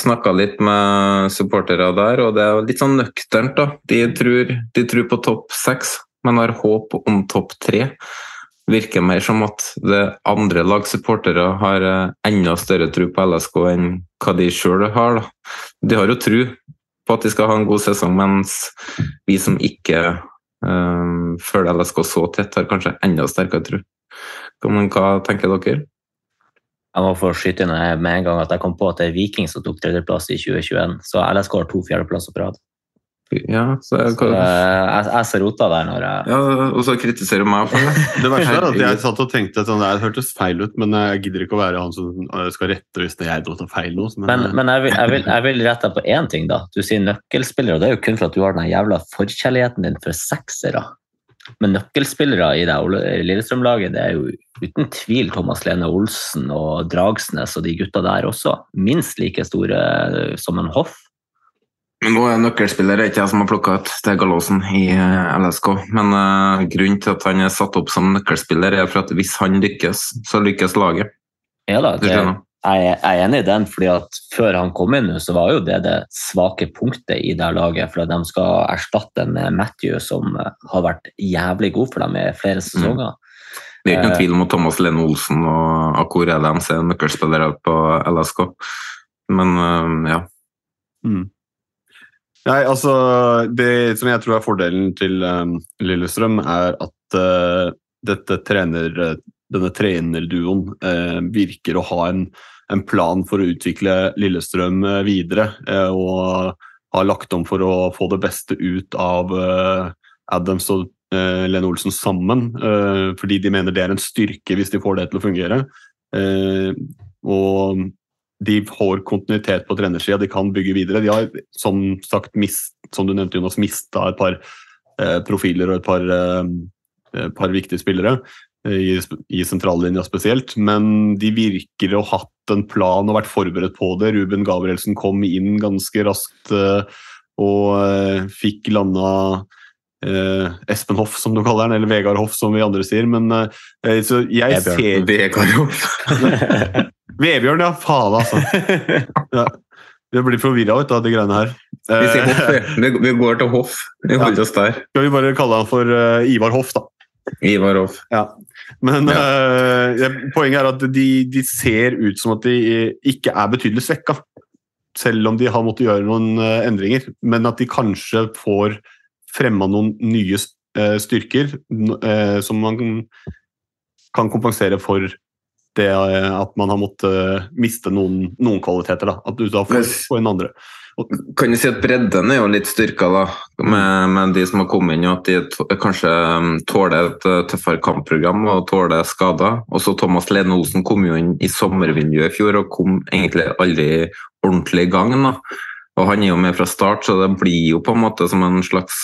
Snakka litt med supportere der, og det er litt sånn nøkternt. da. De tror, de tror på topp seks, men har håp om topp tre virker mer som at det andre lagsupportere har eh, enda større tro på LSK enn hva de sjøl har. Da. De har jo tro på at de skal ha en god sesong, mens vi som ikke um, føler LSK så tett, har kanskje enda sterkere tro. Men hva tenker dere? Jeg må få skyte inn med en gang at jeg kom på at det er Viking som tok tredjeplass i 2021, så LSK har to fjerdeplasser på rad. Ja, så jeg, Så, eh, jeg, jeg ser rota der når jeg ja, og så kritiserer du meg for det. Det verste er at jeg satt og tenkte at sånn, det hørtes feil ut, men jeg gidder ikke å være han som øh, skal rette hvis det er jeg som tar feil nå. Men, Men, men jeg, vil, jeg, vil, jeg vil rette deg på én ting. da. Du sier nøkkelspillere, og det er jo kun for at du har den jævla forkjærligheten din for seksere. Men nøkkelspillere i det Lillestrøm-laget, det er jo uten tvil Thomas Lene Olsen og Dragsnes og de gutta der også. Minst like store eh, som en Hoff. Men nå er nøkkelspiller ikke jeg som har plukka ut, er Gallosen i eh, LSK. Men uh, grunnen til at han er satt opp som nøkkelspiller, er for at hvis han lykkes, så lykkes laget. Ja da, det, jeg jeg er enig i den, fordi at før han kom inn, så var jo det det svake punktet i det laget. For at de skal erstatte en Matthew som eh, har vært jævlig god for dem i flere sesonger. Det er ikke noen tvil om at Thomas Lene Olsen og Akor Adams er nøkkelspillere på LSK. Men uh, ja. Mm. Nei, altså Det som jeg tror er fordelen til um, Lillestrøm, er at uh, dette trener, denne trenerduoen uh, virker å ha en, en plan for å utvikle Lillestrøm uh, videre. uh, og har lagt om for å få det beste ut av Adams og Lene Olsen sammen. fordi de mener det er en styrke hvis de får det til å fungere. Og de får kontinuitet på trenersida, de kan bygge videre. De har som sagt mist, som du nevnte Jonas, mista et par eh, profiler og et par, eh, par viktige spillere, eh, i, i sentrallinja spesielt. Men de virker å ha hatt en plan og vært forberedt på det. Ruben Gabrielsen kom inn ganske raskt eh, og eh, fikk landa eh, Espen Hoff, som du kaller han, eller Vegard Hoff, som vi andre sier. Men eh, så jeg Vebjørn. ser Vegard Hoff. Vebjørn, ja. Faen, altså. Ja. Jeg blir forvirra av de greiene her. Vi Eh, Hoff, vi. Vi- Vi går til Hoff. Vi holder oss der. skal vi bare kalle han for uh, Ivar Hoff, da. Ivar Hoff. Ja. Men eh, poenget er at de, de ser ut som at de ikke er betydelig svekka. Selv om de har måttet gjøre noen uh, endringer. Men at de kanskje får fremma noen nye eh, styrker eh, som man kan kompensere for det eh, at man har måttet miste noen, noen kvaliteter. Da. At du da får, får en andre. Kan du si at bredden er jo litt styrka da, med, med de som har kommet inn, og at de kanskje um, tåler et tøffere kampprogram og tåler skader. Også Thomas Lene Olsen kom jo inn i sommervinduet i fjor og kom egentlig aldri ordentlig i gang. Da. Og han er jo med fra start, så det blir jo på en måte som en slags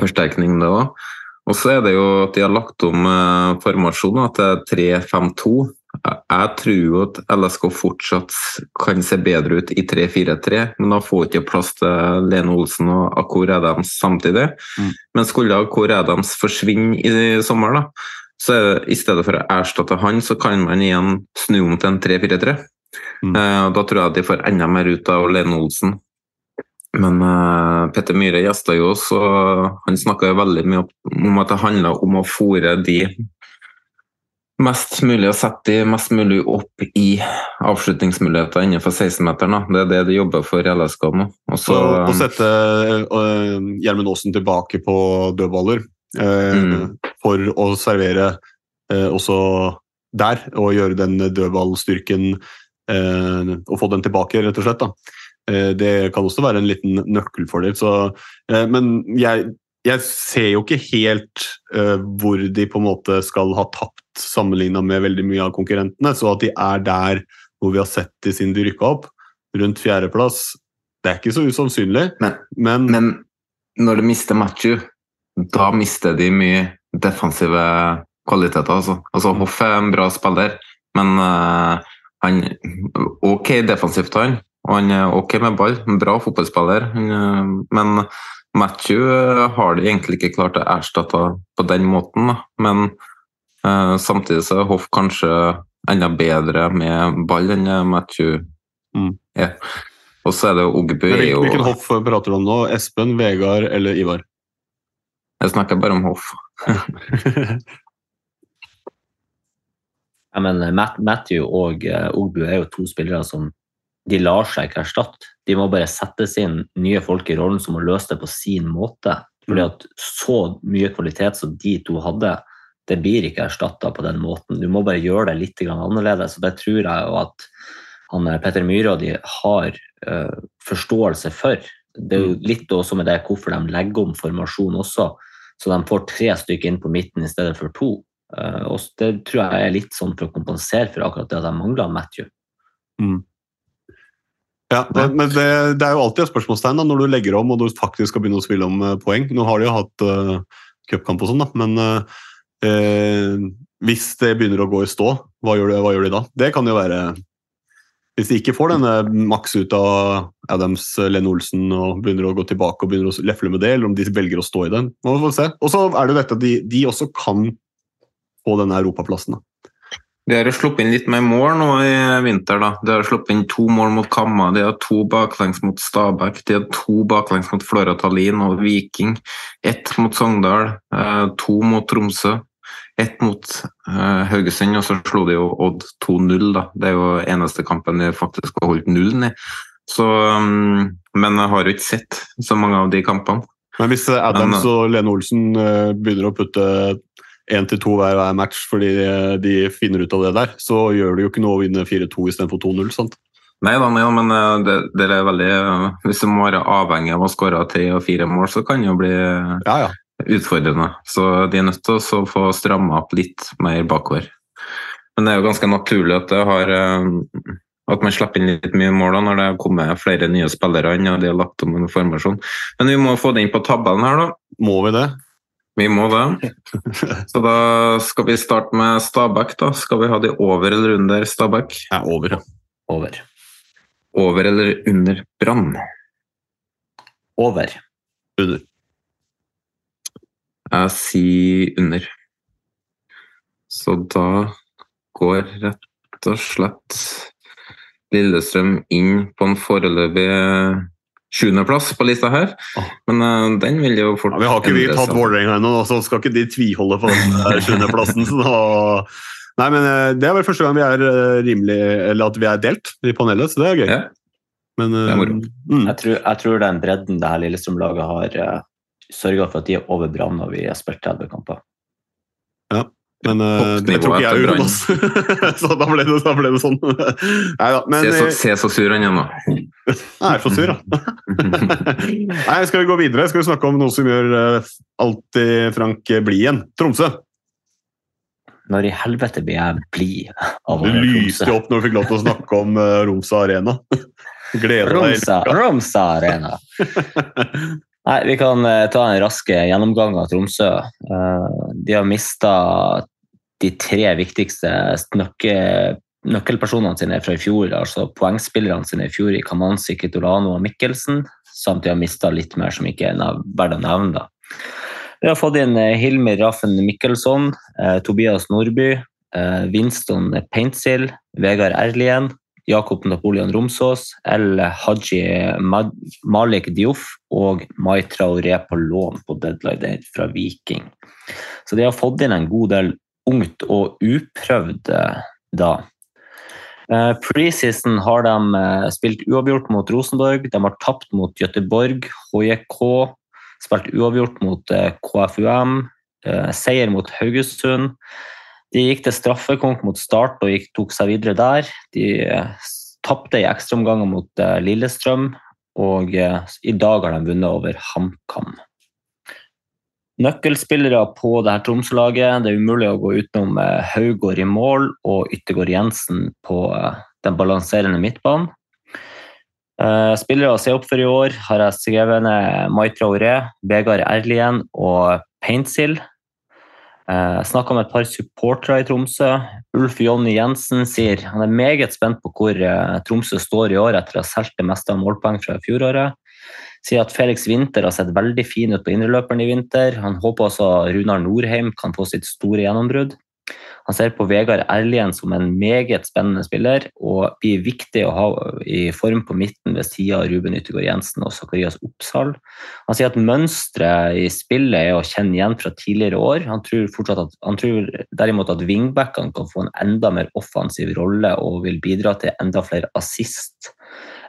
forsterkning, det òg. Og så er det jo at de har lagt om eh, formasjonen til 3-5-2. Jeg- tror jo at LSK fortsatt kan se bedre ut i 3-4-3, men da får ikke plass til Lene Olsen og Akor Adams samtidig. Mm. Men skulle Akor Adams forsvinne i sommer, da, så i stedet for å erstatte han, så kan man igjen snu om til en 3-4-3. Eh, Da tror jeg de får enda mer ut av Lene Olsen. Men uh, Petter Myhre gjesta jo oss, og han snakka veldig mye om- at det handla om å fòre de mest mulig og sette de mest mulig opp i avslutningsmuligheter innenfor 16-meteren. da. Det er det de jobber for i LSK nå. Og så, Så å sette Gjermund uh, Aasen tilbake på dødballer øh, for å servere også der, og gjøre den dødballstyrken Og få den tilbake, rett og slett. da. Eh, det kan også være en liten nøkkelfordel. Så, eh, men jeg, jeg ser jo ikke helt øh, hvor de på en måte skal ha tapt sammenligna med veldig mye av konkurrentene. Så at de er der hvor vi har sett de siden de rykka opp, rundt fjerdeplass, det er ikke så usannsynlig. Men, men, når de mister Matthew, da mister de mye defensive kvaliteter. Altså, altså Hoff er en bra spiller, men uh, han Ok defensivt, han. Han er ok med ball. En bra fotballspiller. Eh, men Matthew eh, har de egentlig ikke klart å erstatte på den måten. Men eh, samtidig så er Hoff kanskje enda bedre med ball enn Matthew er. Og så er det Ogbu Men hvil- jo Hvilken hoff prater du om nå? Espen, Vegard eller Ivar? Jeg snakker bare om hoff. Ja, men Matthew og Ogbu er jo to spillere som de lar seg ikke erstatte. De må bare settes inn nye folk i rollen som må løse det på sin måte. Fordi at så mye kvalitet som de to hadde, det blir ikke erstatta på den måten. Du må bare gjøre det litt annerledes. og Det tror jeg jo at han, eh, Petter Myhre og de har uh, forståelse for. Det er jo litt også med det hvorfor de legger om formasjon også, så de får tre stykker inn på midten i stedet for to. Uh, og det tror jeg er litt sånn for å kompensere for akkurat det at de mangler Matthew. Mm. Ja, det, men det, det er jo alltid et spørsmålstegn da, når du legger om og du faktisk skal begynne å spille om eh, poeng. Nå har de jo hatt uh, cupkamp og sånn, da, men uh, eh, hvis det begynner å gå i stå, hva gjør, de, hva gjør de da? Det kan jo være Hvis de ikke får denne maks ut av Adams, Lene Olsen og begynner å gå tilbake og begynner å lefle med det, eller om de velger å stå i den. Må vi få se. Og så er det jo dette at de, de også kan få denne europaplassen. De har sluppet inn litt mer mål nå i vinter. da. De har sluppet inn to mål mot Kamma, de har to baklengs mot Stabæk, de har to baklengs mot Flora Tallinn og Viking. Ett mot Sogndal, eh, to mot Tromsø, ett mot eh, Haugesund, og så slo de jo Odd 2-0. da. Det er jo eneste kampen de faktisk har holdt nullen i. Så, um, men jeg har jo ikke sett så mange av de kampene. Men hvis eh, Adams Men, og Lene Olsen eh, begynner å putte én til to hver, hver match fordi de finner ut av det der, så gjør det jo ikke noe å vinne 4-2 istedenfor 2-0. sant? Nei da, nei, da, men eh, det, det er veldig eh, Hvis du må være avhengig av å skåre tre og fire mål, så kan det jo bli eh, utfordrende. Så de er nødt til å få stramma opp litt mer bakover. Men det er jo ganske naturlig at det har at man slipper inn litt mye mål da, når det kommer flere nye spillere inn og de har lagt om en formasjon. Men vi må få det inn på tabellen her, da. Må vi det? Vi må det. Så da skal vi starte med Stabæk. da. Skal vi ha de over eller under Stabæk? Ja, over. Over. Over eller under Brann? Over. Under. Jeg sier under. Så da går rett og slett Lillestrøm inn på en foreløpig sjuendeplass på lista her. Men uh, den vil jo fort Vi har ikke vi tatt. Vålerenga ennå, så skal ikke de tviholde på den sjuendeplassen. Nei, men eh, Det er vel første gang vi er eh, rimelig, eller at vi er delt i panelet, så det er gøy. Men, eh, mm. Jeg, tror, jeg tror den bredden det her Lillestrøm-laget har uh, sørga for at de er over Brann når vi har spilt 30 kamper. Ja, men uh, det tror ikke jeg gjorde, altså. så da ble det, da ble det sånn. Nei da. Men se, så, eh, se så sur han er nå. jeg er så sur, da. Nei, skal vi gå videre? Skal vi snakke om noe som gjør uh, alltid Frank blid igjen? Tromsø. Når i helvete blir jeg blid av å Du lyste jo opp når vi fikk lov til å snakke om uh, Romsa Arena. Gleder deg. Romsa, Romsa Arena. Nei, Vi kan eh, ta en rask gjennomgang av Tromsø. Eh, de har mista de tre viktigste nøkke, nøkkelpersonene sine fra i fjor, altså poengspillerne sine i fjor i Kamanzi, Kitolano og Mikkelsen, samt de har mista litt mer som ikke er verdt å nevne. da. Vi har fått inn Hilmer Raffen Mikkelsson, eh, Tobias Nordby, eh, Winston Paintsil, Vegard Erlien, Jakob Napoleon Romsås, eller Haji Malik Dioff og Mai Traoré på lån på deadline day fra Viking. Så de har fått inn en god del ungt og uprøvd da. Eh, Preseason har de eh, spilt uavgjort mot Rosenborg, de har tapt mot Göteborg, HJK, spilt uavgjort mot eh, KFUM, seier mot Haugesund. De gikk til straffekonk mot Start og gikk, tok seg videre der. De eh, tapte i ekstraomganger mot eh, Lillestrøm, og eh, i dag har de vunnet over HamKam. Nøkkelspillere på dette Tromsø-laget. Det er umulig å gå utenom Haugård i mål og Yttergård Jensen på den balanserende midtbanen. Spillere å se opp for i år har jeg skrevet ned Maitra Aure, Vegard Erlien og Paintsil. Eh, Snakka med et par supportere i Tromsø. Ulf Jonny Jensen sier han er meget spent på hvor eh, Tromsø står i år etter å ha solgt det meste av målpoeng fra fjoråret. Sier at Felix Winther har sett veldig fin ut på indreløperen i vinter. Han håper også Runar Norheim kan få sitt store gjennombrudd. Han ser på Vegard Erlien som en meget spennende spiller, og blir viktig å ha i form på midten ved sida av Ruben Yttergård Jensen og Zakarias Oppsal. Han sier at mønsteret i spillet er å kjenne igjen fra tidligere år. Han tror, at, han tror derimot at wingbackene kan få en enda mer offensiv rolle og vil bidra til enda flere assist.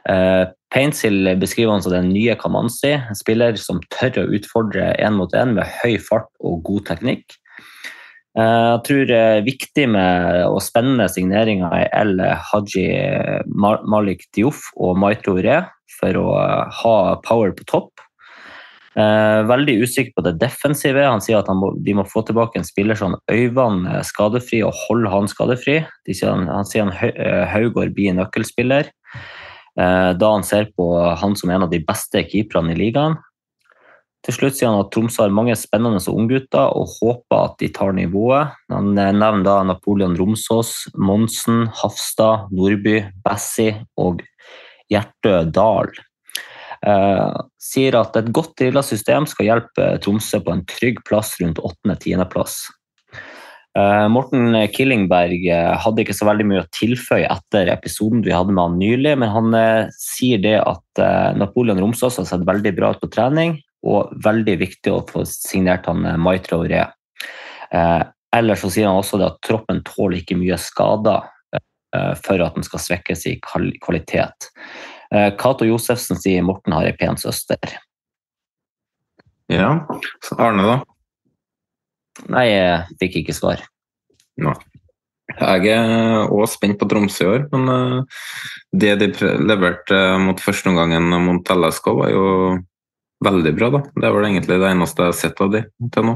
Uh, Paintsil beskriver han som den nye Kamanzi, en spiller som tør å utfordre én mot én med høy fart og god teknikk. Eh, Jeg tror det er viktig med og spennende signeringer er El Haji Malik Diouf og Maito Re for å eh, ha power på topp. Eh, Veldig usikker på det defensive. Han sier at han må, de må få tilbake en spiller som Øyvand skadefri og holde han skadefri. De sier han, han sier han eh, Haugård blir nøkkelspiller. Eh, Da han ser på han som en av de beste keeperne i ligaen. Til slutt sier han at Tromsø har mange spennende unggutter og håper at de tar nivået. Han nevner da Napoleon Romsås, Monsen, Hafstad, Nordby, Bassi og Hjertø Dahl. Eh, sier at et godt drilla system skal hjelpe Tromsø på en trygg plass rundt 8.-10.-plass. Eh, Morten Killingberg eh, hadde ikke så veldig mye å tilføye etter episoden vi hadde med han nylig, men han eh, sier det at eh, Napoleon Romsås har sett veldig bra ut på trening, og veldig viktig å få signert han eh, Mai Traoré. Eh, ellers så sier han også at troppen tåler ikke mye skader eh, for at den skal svekkes i kvalitet. Eh, Cato Josefsen sier Morten har ei pen søster. Ja, så Arne da? Nei, jeg fikk ikke svar. Nei. Jeg er også spent på Tromsø i år, men eh, det de leverte mot mot førsteomgangen mot LSK, var jo veldig bra. da. Det er vel egentlig det eneste jeg har sett av de til nå.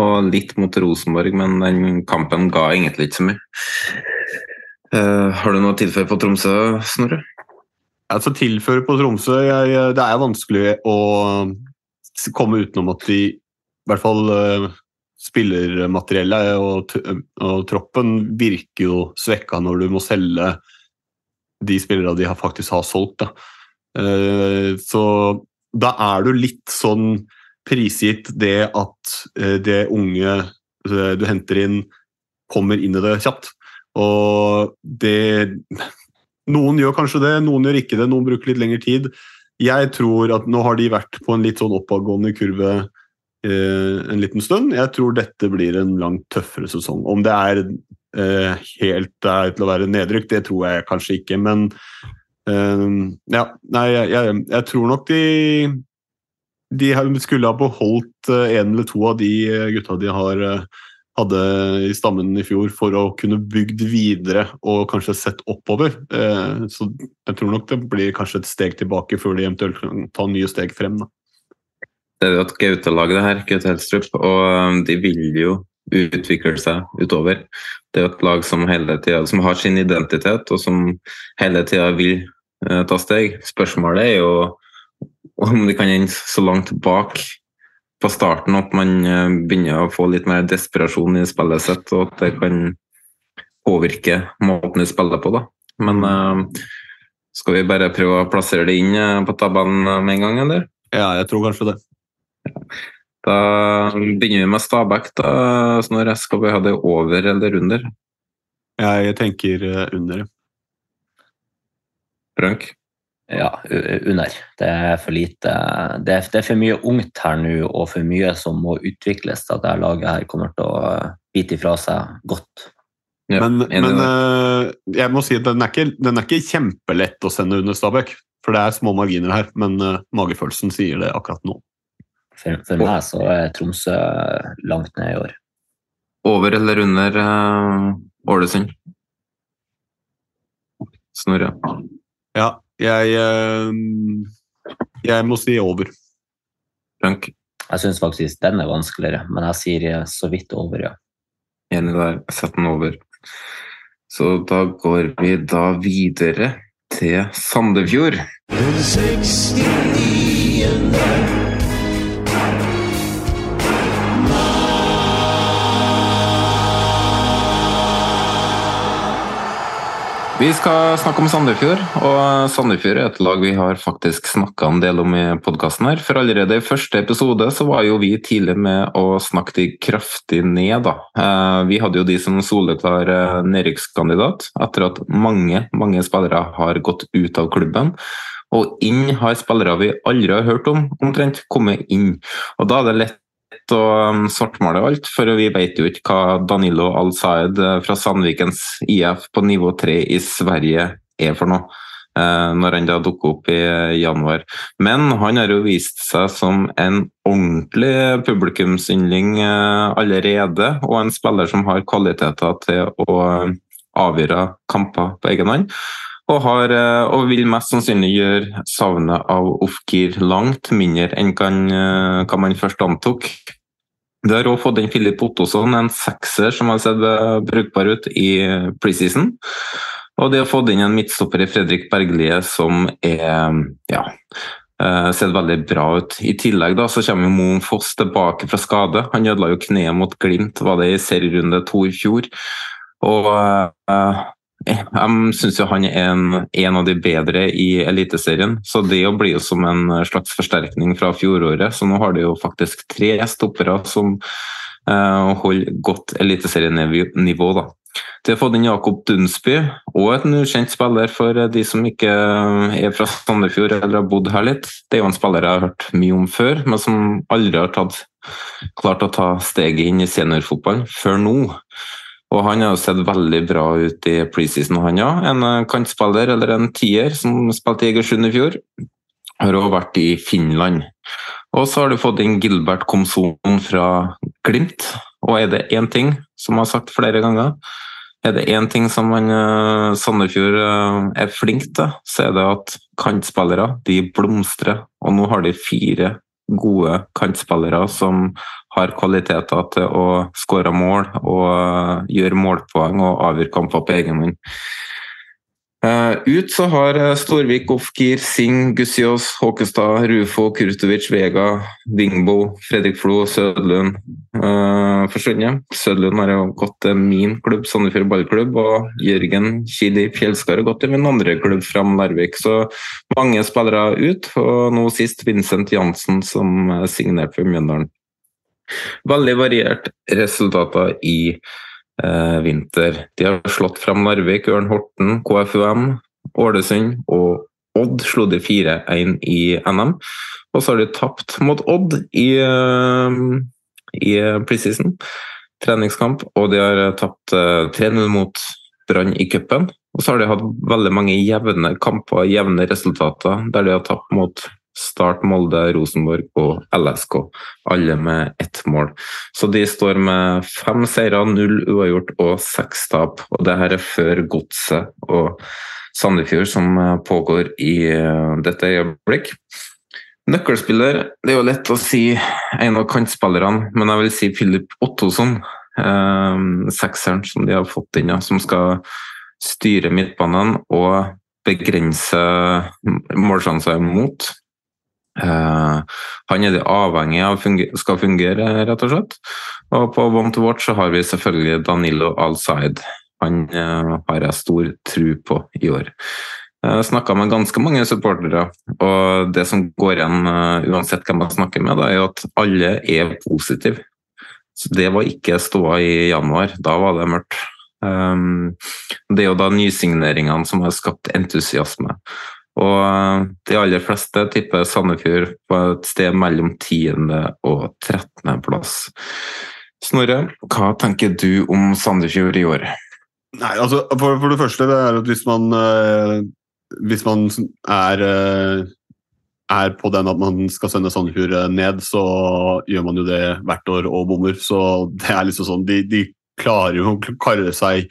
Og litt mot Rosenborg, men den kampen ga egentlig ikke så mye. Uh, har du noe å tilføye på Tromsø, Snorre? Altså tilføre på Tromsø jeg, Det er vanskelig å komme utenom at de i hvert fall uh, spillermateriellet og, og troppen virker jo svekka når du må selge de spillerne de har faktisk har solgt. Da. Uh, Så da er du litt sånn prisgitt det at eh, det unge eh, du henter inn, kommer inn i det kjapt. Og det Noen gjør kanskje det, noen gjør ikke det, noen bruker litt lengre tid. Jeg tror at nå har de vært på en litt sånn oppadgående kurve eh, en liten stund. Jeg tror dette blir en langt tøffere sesong. Om det er helt der til å være nedrykk, det tror jeg kanskje ikke, men eh, ja, nei, jeg, jeg, jeg tror nok de de skulle ha beholdt eh, en eller to av de eh, gutta de har eh, hadde i stammen i fjor, for å kunne bygd videre og kanskje sett oppover. Uh, Så jeg tror nok det blir kanskje et steg tilbake før de eventuelt kan ta nye steg frem. Da. Det er jo et Gaute-lag, det her, Gaute Helstrup, og um, de vil jo utvikle seg utover. Det er jo et lag som hele tida som har sin identitet, og som hele tida vil eh, ta steg. Spørsmålet er jo om de kan ende så langt bak på starten at man eh, begynner å få litt mer desperasjon i spillet sitt, og at det kan påvirke måten de spiller på. da. Men eh, skal vi bare prøve å plassere det inn eh, på tabellen med en gang, eller? Ja, jeg tror kanskje det. Da begynner vi med Stabæk. da, Snorre. Skal vi ha det over eller under? Jeg tenker eh, under. Frank? Ja, under. Det er for lite Det er, det er for mye ungt her nå, og for mye som må utvikles til at dette laget her kommer til å eh, bite ifra seg godt. men men eh, jeg må si at den er, ikke, den er ikke kjempelett å sende under Stabæk. For det er små marginer her, men eh, magefølelsen sier det akkurat nå. For, for meg så er Tromsø langt ned i år. Over eller under Ålesund? Uh, Snorre? Ja, jeg uh, Jeg må si over. Frank? Jeg syns faktisk den er vanskeligere, men jeg sier eh, så vidt over, ja. Enig der. Sett den over. Så da går vi da videre til Sandefjord. Vi skal snakke om Sandefjord, og Sandefjord er et lag vi har faktisk snakka en del om i podkasten her. For allerede i første episode så var jo vi tidlig med å snakke de kraftig ned, da. Eh, Vi hadde jo de som soleklar eh, nedrykkskandidat, etter at mange, mange spillere har gått ut av klubben. Og inn har spillere vi aldri har hørt om, omtrent, kommet inn. Og da er det lett å um, svartmale alt, for vi vet jo ikke hva Danilo Al-Saed eh, fra Sandvikens IF på nivå 3 i Sverige er for noe. eh, Når han da dukker opp i eh, januar. Men han har jo vist seg som en ordentlig publikumsyndling allerede, og en spiller som har kvaliteter til å avgjøre kamper på egen hånd. Og, har, eh, og vil mest sannsynlig gjøre savnet av Ofkir langt mindre enn kan, eh, hva man først antok. Det har også fått inn Filip Ottosson, en sekser som har sett eh, brukbar ut i preseason. Og de har fått inn en midtstopper i Fredrik Berglie som er ja, sett veldig bra ut. I tillegg da, så kommer Moen Foss tilbake fra skade. Han ødela jo kneet mot Glimt, var det i serierunde to i fjor. Og jeg syns jo han er en, en av de bedre i Eliteserien, så det blir jo som en slags forsterkning fra fjoråret. Så nå har de jo faktisk tre stoppere som eh, holder godt eliteserienivå, da. De har fått inn Jakob Dunsby, og en ukjent spiller for de som ikke er fra Sandefjord eller har bodd her litt. Det er jo en spiller jeg har hørt mye om før, men som aldri har tatt, klart å ta steget inn i seniorfotballen før nå. Og han har jo sett veldig bra ut i preseason, han ja. En eh, kantspiller eller en tier som spilte i Egersund i fjor. Har også vært i Finland. Og så har du fått inn Gilbert Komson fra Glimt. Og er det én ting, som jeg har sagt flere ganger, er det én ting som man, eh, Sandefjord eh, er flink til, så er det at kantspillere de blomstrer. Og nå har de fire gode kantspillere som har kvaliteter til å skåre mål og eh, gjøre målpoeng og avgjøre kamper på egen hånd. Eh, ut så har eh, Storvik, Ofkir, Singh, Gussiås, Håkestad, Rufo, Kurtovic, Vega, Dingbo, Fredrik Flo, Sødlund uh, forsvunnet. Sødlund har jo gått til min klubb, Sandefjord ballklubb, og Jørgen Kili Fjelskar har gått til min andre klubb, Fram Larvik. Så mange spillere ut, og nå sist Vincent Jansen, som signerte for Mjøndalen. Veldig variert resultater i eh, vinter. De har slått frem Narvik, Ørn Horten, KFUM, Ålesund og Odd slo de 4-1 i NM. Og så har de tapt mot Odd i, eh, i preseason, treningskamp, og de har tapt eh, 3-0 mot Brann i cupen. Og så har de hatt veldig mange jevne kamper, jevne resultater, der de har tapt mot Start, Molde, Rosenborg og LSK. Alle med ett mål. Så de står med fem seire, null uavgjort og seks tap. Og det her er før Godset og Sandefjord, som pågår i eh, dette øyeblikk. Nøkkelspiller Det er jo lett å si en av kantspillerne, men jeg vil si Filip Ottosson. Eh, sekseren som de har fått inn, ja, som skal styre midtbanen og begrense målsjanser mot. Uh, han er det avhengig av funger skal fungere, rett og slett. Og på One to Watch så har vi selvfølgelig Danilo Al-Said. Han uh, har jeg stor tro på i år. Jeg snakka med ganske mange supportere, og det som går igjen eh, uansett hvem jeg snakker med, da, er at alle er positive. Så det var ikke ståa i januar. Da var det mørkt. Det er jo da nysigneringene som har skapt entusiasme. Og eh, de aller fleste tipper Sandefjord på et sted mellom 10. og 13. plass. Snorre, hva tenker du om Sandefjord i år? Nei, altså for, for det første, det er at hvis man øh, Hvis man er øh, er på den at man skal sende Sandefjord ned, så gjør man jo det hvert år og bommer. Så det er liksom sånn De, de klarer jo å karre seg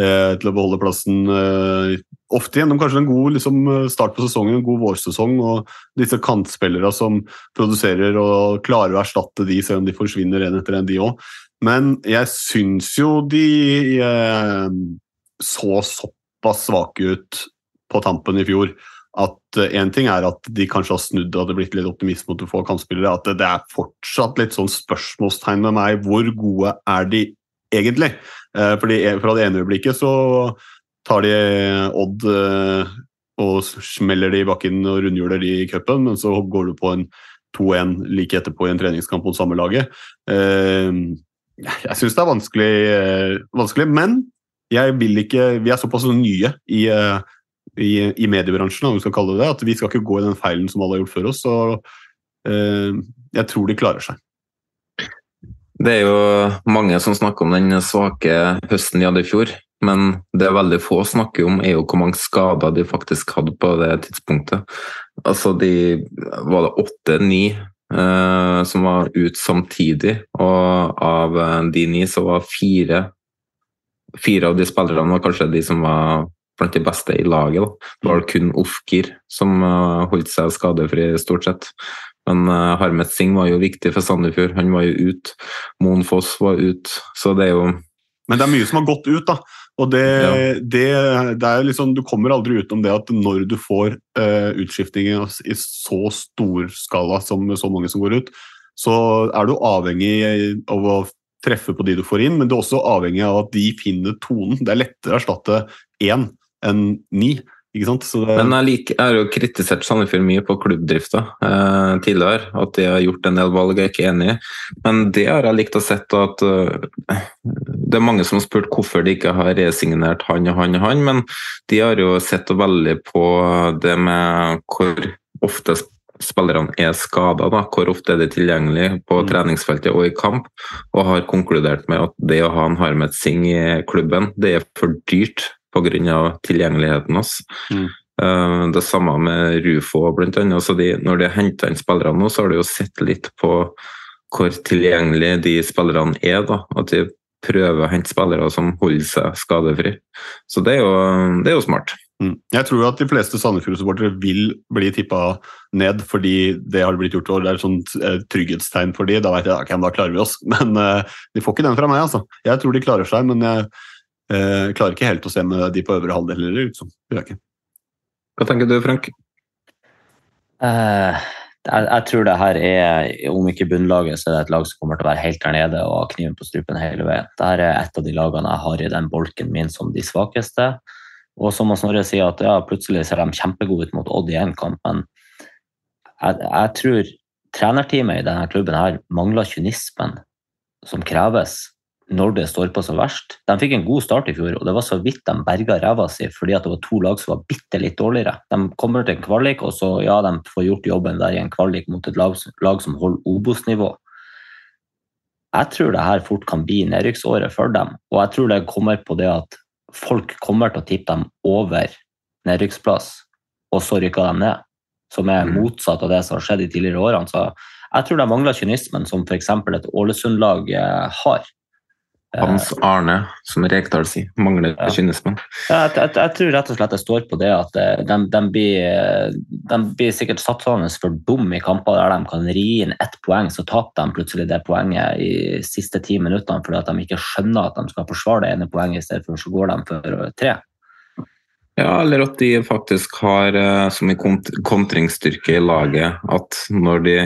eh, til å beholde plassen eh, ofte gjennom kanskje en god liksom, start på sesongen, en god vårsesong, og disse kantspillere som produserer og klarer å erstatte de, selv om de forsvinner en etter en, de òg. Men jeg syns jo de eh, så såpass svake ut på tampen i fjor at én ting er at de kanskje har snudd og det blitt litt optimisme mot å få kantspillere. At det, det, er fortsatt litt sånn spørsmålstegn med meg. Hvor gode er de egentlig? Eh, fordi Fra det ene øyeblikket så tar de Odd eh, og smeller de i bakken og rundhjuler de i cupen, men så går du på en 2-1 like etterpå i en treningskamp mot samme laget. Eh, jeg syns det er vanskelig, vanskelig, men jeg vil ikke Vi er såpass nye i i, i, mediebransjen, om vi skal kalle det det, at vi skal ikke gå i den feilen som alle har gjort før oss. Så eh, jeg tror de klarer seg. Det er jo mange som snakker om den svake høsten de hadde i fjor. Men det veldig få snakker om, er jo hvor mange skader de faktisk hadde på det tidspunktet. Altså, de var det åtte-ni eh, som var ute samtidig, og av de ni så var fire Fire av de spillerne var kanskje de som var blant de beste i laget. Da. Det var kun Ofkir som uh, holdt seg skadefri, stort sett. Men uh, Harmet Singh var jo viktig for Sandefjord. Han var jo ute. Moen Foss var ute. Så det er jo Men det er mye som har gått ut, da. Og det, ja. det, det er liksom, Du kommer aldri utenom det at når du får uh, utskiftinger i så stor skala som så mange som går ut, så er du avhengig av å treffe på de du får inn, men du er også avhengig av at de finner tonen. Det er lettere å erstatte én enn ni. Ikke sant? Det... Men jeg, liker, jeg, har jo kritisert Sandefjord mye på klubbdrifta eh, tidligere. At de har gjort en del valg jeg er ikke enig i. Men det har jeg likt å sett at uh, Det er mange som har spurt hvorfor de ikke har resignert han og han og han, men de har jo sett veldig på det med hvor ofte spillerne er skada, hvor ofte er de tilgjengelige på mm. treningsfeltet og i kamp, og har konkludert med at det å ha en Harmet Singh i klubben, det er for dyrt pga. tilgjengeligheten hans. Mm. Uh, det samme med Rufo, annet. Så de, når de har henta inn spillere nå, så har de jo sett litt på hvor tilgjengelige de spillerne er. da, At de prøver å hente spillere som holder seg skadefri. Så det er jo, det er jo smart. Mm. Jeg tror at de fleste Sandefjord-supportere vil bli tippa ned fordi det har blitt gjort, og det er et sånt eh, trygghetstegn for de. Da vet jeg okay, da klarer vi oss. Men uh, de får ikke den fra meg, altså. Jeg tror de klarer seg, men jeg, Eh, klarer ikke helt å se med de på øvre halvdel heller, liksom. Hva tenker du, Frank? Uh, jeg, jeg, tror det her er, om ikke bunnlaget, så er det et lag som kommer til å være helt der nede og ha kniven på strupen hele veien. Dette er et av de lagene jeg har i den bolken min som de svakeste. Og som Snorre sier, at ja, plutselig ser de kjempegode ut mot Odd i én kamp, men jeg, jeg tror trenerteamet i denne klubben her mangler kynismen som kreves når det står på som verst. De fikk en god start i fjor, og det var så vidt de berga ræva si fordi det var to lag som var bitte litt dårligere. De kommer til en kvalik, og så ja, de får gjort jobben der i en kvalik mot et lag, lag som holder Obos-nivå. Jeg tror det her fort kan bli nedrykksåret for dem, og jeg tror det kommer på det at folk kommer til å tippe dem over nedrykksplass, og så rykker de ned. Som er mm. motsatt av det som har skjedd i tidligere årene. Så jeg tror de mangler kynismen som f.eks. et Ålesund-lag eh, har. Hans Arne, som Rekdal sier, mangler ja. kynismen. Ja, jeg, jeg, jeg, tror rett og slett det står på det at de, eh, de, blir, de blir, sikkert satt sånn for dum i kamper der de kan ri inn ett poeng, så taper de plutselig det poenget i siste ti minuttene fordi at de ikke skjønner at de skal forsvare det ene poenget, i stedet for så går de for tre. Ja, eller at de faktisk har som så mye kontringsstyrke i laget at når de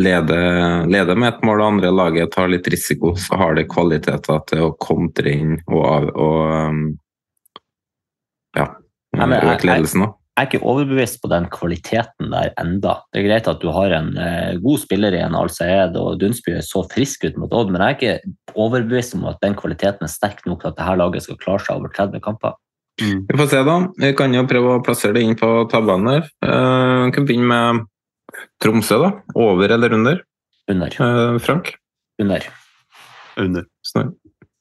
leder, leder, med et mål og andre laget tar litt risiko, så har det kvaliteter til å kontre inn og, og um, ja, øke ledelsen. da. Jeg er ikke overbevist på den kvaliteten der enda. Det er greit at du har en eh, god spiller i en Al-Sayed og Dunsby er så frisk ut mot Odd, men jeg er ikke overbevist om at den kvaliteten er sterk nok til at dette laget skal klare seg over 30 kamper. Vi får se, da. Vi kan jo prøve å plassere det inn på tabellen her. Eh, Vi kan begynne med Tromsø, da. Over eller under? Under. Eh, Frank? Under. Under. Snorre?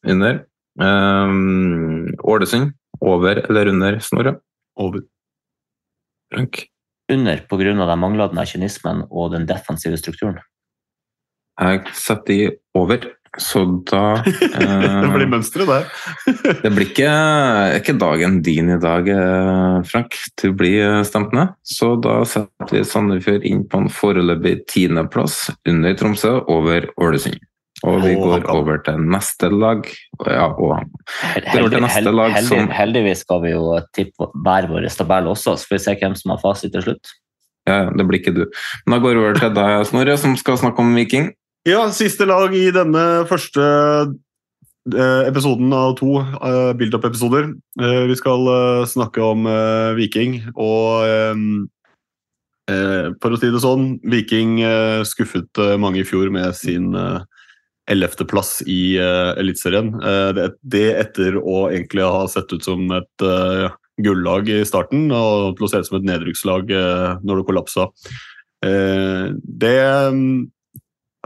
Under. Eh, Ålesund. Over eller under Snorre? Over. Frank? Under pga. den manglende kynismen og den defensive strukturen. Jeg setter i over, så da eh, Det blir mønsteret der. Det blir ikke, ikke dagen din i dag, eh, Frank. Du blir bli stemt ned. Så da setter vi Sandefjord inn på en foreløpig tiendeplass under Tromsø, over Ålesund. Og vi går over til neste lag. Ja, og Hel- Det var det neste lag heldig, som- Heldigvis skal vi jo tippe hver vår tabell også, så får vi se hvem som har fasit til slutt. ja, det blir ikke du. Men da går vi over til deg, Snorre, som skal snakke om Viking. Ja, siste lag i denne første eh, episoden av to eh, build-up-episoder. Eh, Vi skal snakke om Viking, og for å si det sånn, Viking skuffet mange i fjor med sin ellevteplass i Eliteserien. Det, etter å egentlig ha sett ut som et gullag i starten, og til å se ut som et nedrykkslag når det kollapsa. Det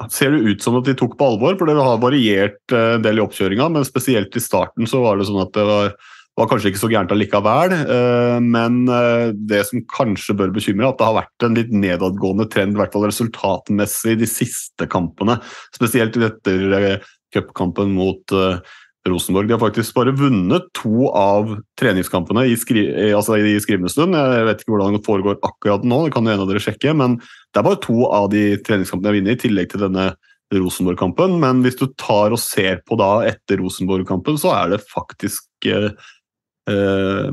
ser det ut som at de tok på alvor, for det har variert eh, en del i oppkjøringa, men spesielt i starten så var det sånn at det var, var kanskje ikke så gærent allikevel. eh, Men eh, det som kanskje bør bekymre, er at det har vært en litt nedadgående trend, i hvert fall resultatmessig, de siste kampene. Spesielt etter eh, cupkampen mot eh, Rosenborg. De har faktisk bare vunnet to av treningskampene i, skri altså i skrivende stund. Jeg vet ikke hvordan det foregår akkurat nå, det kan jo en av dere sjekke. Men det er bare to av de treningskampene jeg har vunnet, i tillegg til denne Rosenborg-kampen. Men hvis du tar og ser på da etter Rosenborg-kampen, så er det faktisk eh, eh,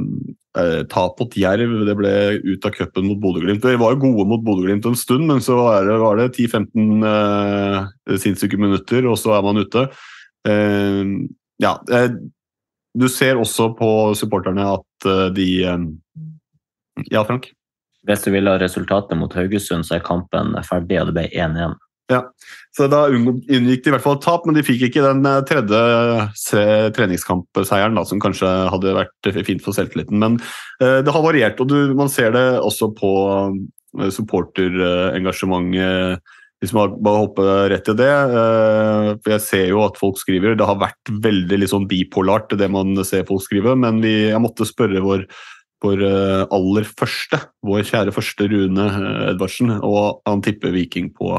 eh, tap mot Jerv. Det ble ut av cupen mot Bodø-Glimt. De var jo gode mot Bodø-Glimt en stund, men så var det, det 10-15 eh, sinnssyke minutter, og så er man ute. Eh, ja, eh, du ser også på supporterne at eh, de Ja, Frank? Hvis du vil ha resultatet mot Haugesund, så er kampen ferdig, og det ble 1-1. Ja, så Da unngikk de i hvert fall tap, men de fikk ikke den eh, tredje treningskampseieren, da, som kanskje hadde vært fint for selvtilliten. Men eh, det har variert, og du, man ser det også på eh, supporterengasjementet. Hvis man bare hopper rett til det. eh, Jeg ser jo at folk skriver. Det har vært veldig sånn bipolart, det man ser folk skrive. Men vi, jeg måtte spørre vår, vår eh, aller første, vår kjære første Rune eh, Edvardsen, og han tipper Viking på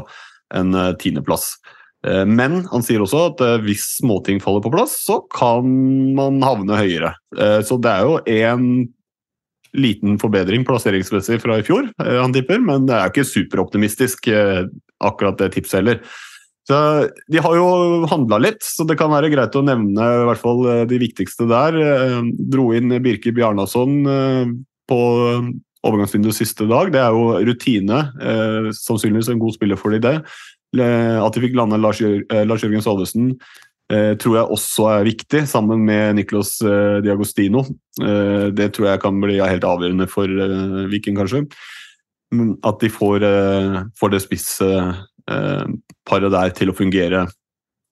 en eh, tiendeplass. Men han sier også at hvis småting faller på plass, så kan man havne høyere. Så det er jo en liten forbedring plasseringsmessig fra i fjor, han tipper, men det er ikke superoptimistisk, akkurat det tipset heller. Så De har jo handla litt, så det kan være greit å nevne i hvert fall eh, de viktigste der. Eh, Dro inn Birke Bjarnason eh, på overgangsvinduets siste dag. Det er jo rutine. Sannsynligvis en god spiller for de det. At de fikk lande Lars, Jør eh, Lars Jørgen Salvesen tror jeg også er viktig, sammen med Niklas eh, Diagostino. Det tror jeg kan bli helt avgjørende for Viking, kanskje. At de får, får det spissparet der til å fungere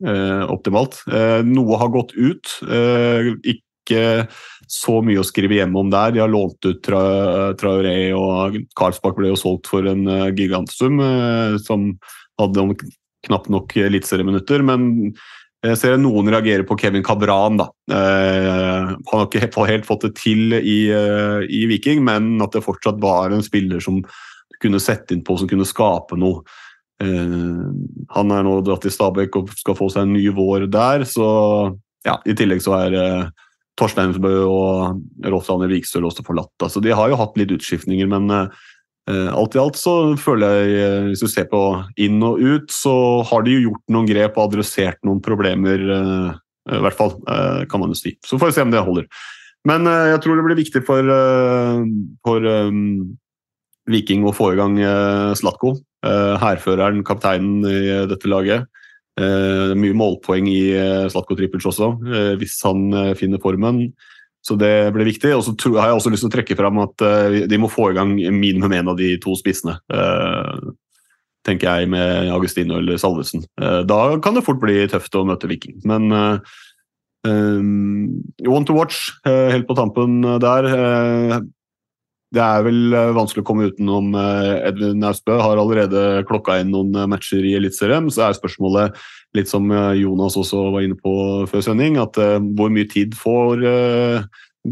eh, optimalt. Eh, noe har gått ut. eh, ikke så mye å skrive hjem om der. De har lånt ut Tra Traoré, og Karlsbakk ble jo solgt for en eh, gigantsum, eh, som hadde knapt nok eliteserieminutter. Men jeg ser noen reagerer på Kevin Cabran. da. Eh, han har ikke helt fått det til i, eh, i Viking, men at det fortsatt var en spiller som kunne sette inn på, som kunne skape noe. Eh, han er nå dratt til Stabæk og skal få seg en ny vår der, så ja, i tillegg så er Torstein Torsteinsbø og Rolf Daniel Vikstøl også forlatt. Så de har jo hatt litt utskiftninger, men uh, alt i alt så føler jeg, uh, hvis du ser på inn og ut, så har de jo gjort noen grep og adressert noen problemer, uh, i hvert fall, eh, kan man jo si. Så får vi se om det holder. Men eh, jeg tror det blir viktig for, eh, for um, Viking å få i gang eh, Slatko. Eh, Hærføreren, kapteinen i eh, dette laget. Eh, mye målpoeng i Slatko Tripic også, hvis han finner formen. Så det blir viktig. Og så har jeg også lyst til å trekke fram at de må få i gang minimum én av de to spissene. tenker jeg, med Agustino eller Salvesen. Da kan det fort bli tøft å møte Viking. Men uh, want to watch, helt på tampen der. Det er vel eh, vanskelig å komme utenom eh, Edvin Austbø. Har allerede klokka inn noen eh, matcher i Eliteserien. Så er spørsmålet litt som Jonas også var inne på før sending, at hvor mye tid får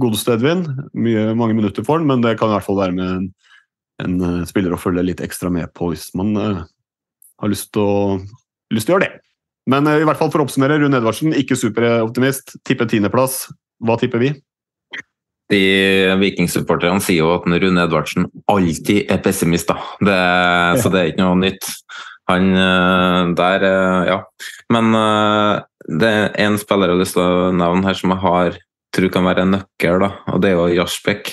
godeste Edvin? Mye, mange minutter får han, men det kan i hvert fall være med en, en spiller å følge litt ekstra med på hvis man har lyst til å, lyst til å gjøre det. Men i hvert fall for å oppsummere, Rune Edvardsen, ikke superoptimist. Tipper tiendeplass. Hva tipper vi? De vikingsupporterne sier jo at Rune Edvardsen alltid er pessimist, da. Det, så det er ikke noe nytt. Han eh, der, eh, ja. Men eh, det er en spiller jeg har lyst til å nevne her som jeg har, tror kan være en nøkkel, da, og det er jo Jarsbekk.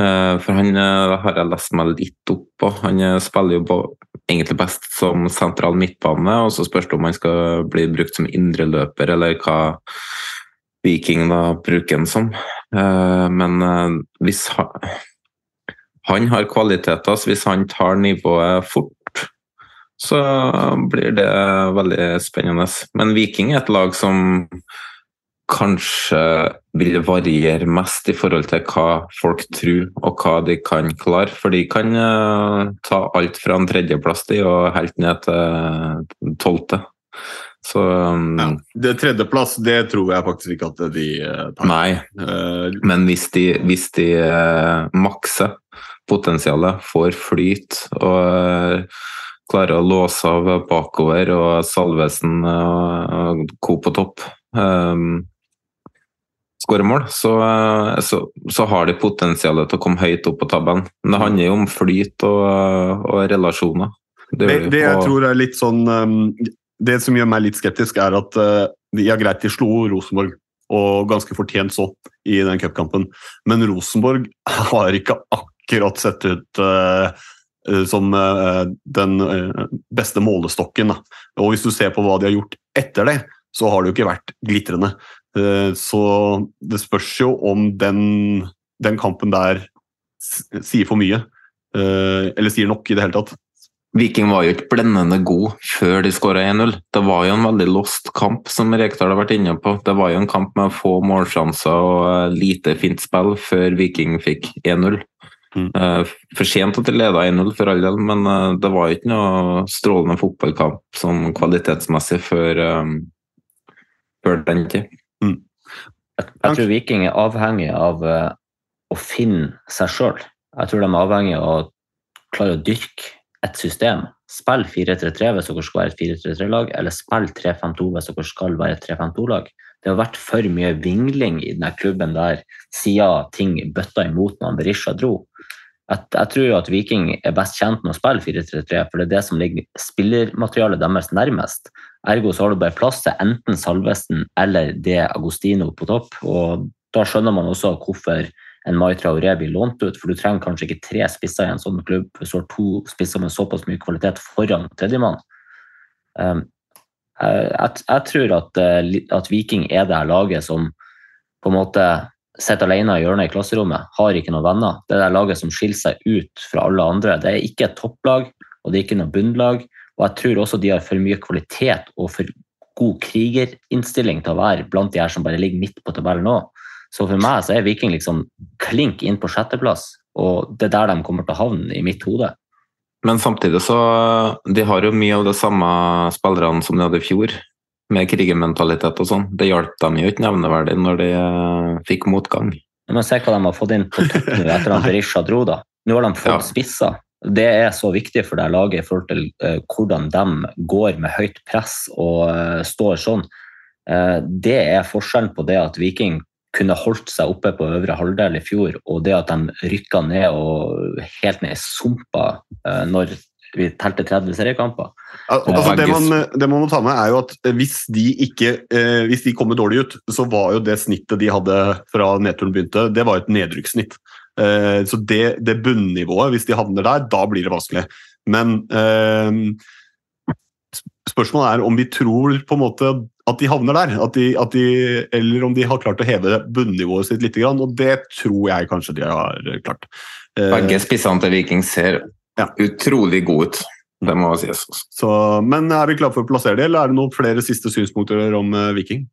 Eh, For han har jeg lest meg litt opp på. Han spiller jo på, egentlig best som sentral midtbane, og så spørs det om han skal bli brukt som indreløper, eller hva Viking da bruker han som. Eh, Men eh, hvis han, har kvaliteter, hvis han tar nivået fort, så blir det veldig spennende. Men Viking er et lag som kanskje vil variere mest i forhold til hva folk tror og hva de kan klare. For de kan eh, ta alt fra en tredjeplass til og helt ned til tolvte. Så um, Det Tredjeplass, det tror jeg faktisk ikke at de eh, tar. Nei, Eh, men hvis de, hvis de uh, makser potensialet, får flyt og uh, klarer å låse av bakover og Salvesen eh, og Co på topp um, skåremål, så, så, så har de potensialet til å komme høyt opp på tabellen. Men det handler jo om flyt og, og relasjoner. Det, det, det jeg og- tror er litt sånn um, Det som gjør meg litt skeptisk, er at de er greit de slo Rosenborg, og ganske fortjent så, i den cupkampen. Men Rosenborg har ikke akkurat sett ut uh, som uh, den uh, beste målestokken. Da. Og hvis du ser på hva de har gjort etter det, så har det jo ikke vært glitrende. Så det spørs jo om den, den kampen der sier for mye. Eller sier nok i det hele tatt. Viking var jo ikke blendende god før de skåra 1-0. Det var jo en veldig lost kamp, som Rekdal har vært inne på. Det var jo en kamp med få målsjanser og eh, lite fint spill før Viking fikk 1-0. Mm. Eh, For sent at de leda 1-0, for all del, men eh, det var jo ikke noe strålende fotballkamp sånn kvalitetsmessig før, før den tid. Jeg, jeg tror Viking er avhengig av å finne seg sjøl. Jeg tror de er avhengig av å klare å dyrke et system. Spill 4-3-3 hvis dere skal være et 4-3-3-lag, eller spill 3-5-2 hvis dere skal være et 3-5-2-lag. Det har vært for mye vingling i denne klubben der siden ting bøtta imot når Berisha dro. Jeg, tror jo at Viking er best tjent med å spille 4-3-3, for det er det som ligger spillermaterialet deres nærmest. Ergo så har du bare plass til enten Salvesen eller det Agostino på topp. og Da skjønner man også hvorfor en Mai Traoré blir lånt ut, for du trenger kanskje ikke tre spisser i en sånn klubb hvis du har to spisser med såpass mye kvalitet foran tredjemann. Um, jeg, jeg, tror at, eh, at Viking er det her laget som på en måte sitter alene i hjørnet i klasserommet, har ikke noen venner. Det er det laget som skiller seg ut fra alle andre. Det er ikke et topplag, og det er ikke noe bunnlag. Og jeg tror også de har for mye kvalitet og for god krigerinnstilling til å være blant de her som bare ligger midt på tabellen nå. Så for meg så er Viking liksom klink inn på sjetteplass, og det er der de kommer til å havne i mitt hode. Men samtidig så De har jo mye av de samme spillerne som de hadde i fjor, med krigermentalitet og sånn. Det hjalp dem jo ikke nevneverdig når de eh, fikk motgang. Men se hva de har fått inn på topp etter at Berisha dro. da. Nå har de fått Ja. spisser. Det er så viktig for det laget i forhold til eh, hvordan de går med høyt press og eh, står sånn. Det er forskjellen på det at Viking kunne holdt seg oppe på øvre halvdel i fjor, og det at de rykka ned og helt ned i sumpa eh, når vi telte 30 seriekamper. Altså, det, man, det man må ta med, er jo at hvis de ikke eh, Hvis de kommer dårlig ut, så var jo det snittet de hadde fra nedturen begynte, det var et nedrykkssnitt. Eh, så det, det bunnivået, hvis de havner der, da blir det vanskelig. Men eh, spørsmålet er om vi tror på en måte at de havner der, at de, at de, eller om de har klart å heve bunnivået sitt litt. Og det tror jeg kanskje de har klart. Eh, Begge spissene til Viking ser utrolig gode ut. Det må sies. Så, men er vi klare for å plassere det, eller er det noen flere siste synspunkter om eh, Viking?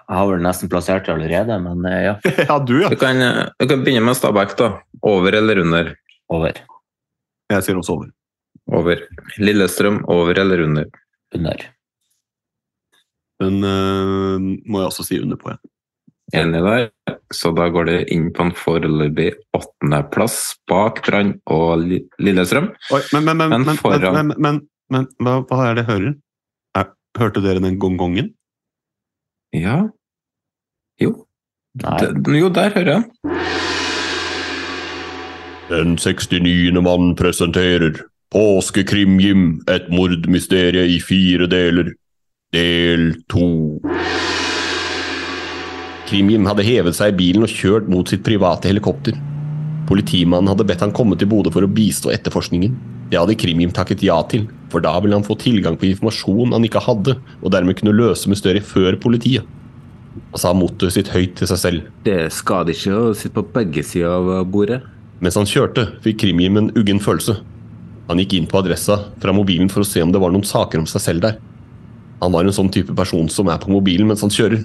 Jeg har vel nesten plassert det allerede, men eh, ja. ja, du, ja. Du kan, du kan begynne med Stabæk, da. Over eller under? Over. Jeg sier også over. Over. Lillestrøm, over eller under? Under. Den uh, må jeg også si under på, ja. Enig der. Så da går det inn på en foreløpig åttendeplass bak Brann og Lillestrøm. Oi, men, men, men, men, foran... men, men, men hva, hva, er det jeg hører? Er, hørte dere den gongongen? Ja. Jo. D jo, der hører jeg den. Den 69. mann presenterer Påskekrimjim, et mordmysterie i fire deler. Del to. Krimgym hadde hevet seg i bilen og kjørt mot sitt private helikopter. Politimannen hadde bedt han komme til Bodø for å bistå etterforskningen. Det hadde Krimgym takket ja til, for da ville han få tilgang på informasjon han ikke hadde, og dermed kunne løse mysteriet før politiet. Han sa mottoet sitt høyt til seg selv. Det skader ikke å sitte på begge sider av bordet. Mens han kjørte, fikk Krimgym en uggen følelse. Han gikk inn på adressa fra mobilen for å se om det var noen saker om seg selv der. Han var en sånn type person som er på mobilen mens han kjører.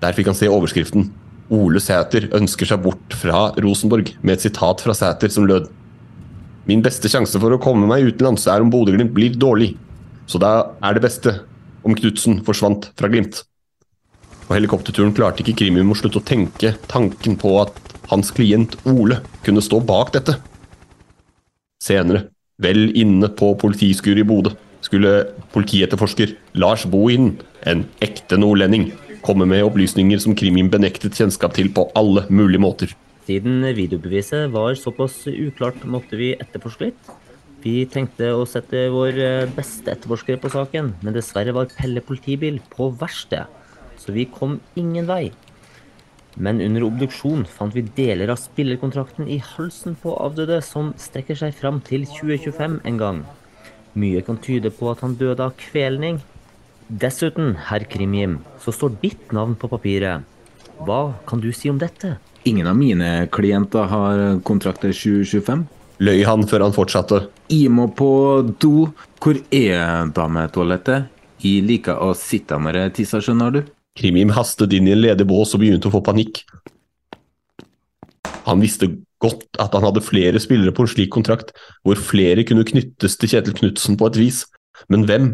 Der fikk han se overskriften 'Ole Sæter ønsker seg bort fra Rosenborg', med et sitat fra Sæter som lød Min beste sjanse for å komme meg utenlands er om Bodø-Glimt blir dårlig, så da er det beste om Knutsen forsvant fra Glimt. På helikopterturen klarte ikke Krimium å slutte å tenke tanken på at hans klient Ole kunne stå bak dette. Senere, vel inne på politiskuret i Bodø, skulle politietterforsker Lars Bohin, en ekte nordlending, komme med opplysninger som Krimim benektet kjennskap til på alle mulige måter. Siden videobeviset var såpass uklart, måtte vi etterforske litt. Vi tenkte å sette vår eh, beste etterforsker på saken, men dessverre var Pelle politibil på verksted, så vi kom ingen vei. Men under obduksjon fant vi deler av spillerkontrakten i halsen på avdøde som strekker seg fram til 2025 en gang. Mye kan tyde på at han døde av kvelning, Dessuten, herr Krimjim, så står ditt navn på papiret. Hva kan du si om dette? Ingen av mine klienter har kontrakter 2025. Løy han før han fortsatte. Jeg må på do. Hvor er dametoalettet? Jeg liker å sitte med tisser, skjønner du. Krimim hastet inn i en ledig bås og begynte å få panikk. Han visste godt at han hadde flere spillere på en slik kontrakt, hvor flere kunne knyttes til Kjetil Knutsen på et vis. Men hvem?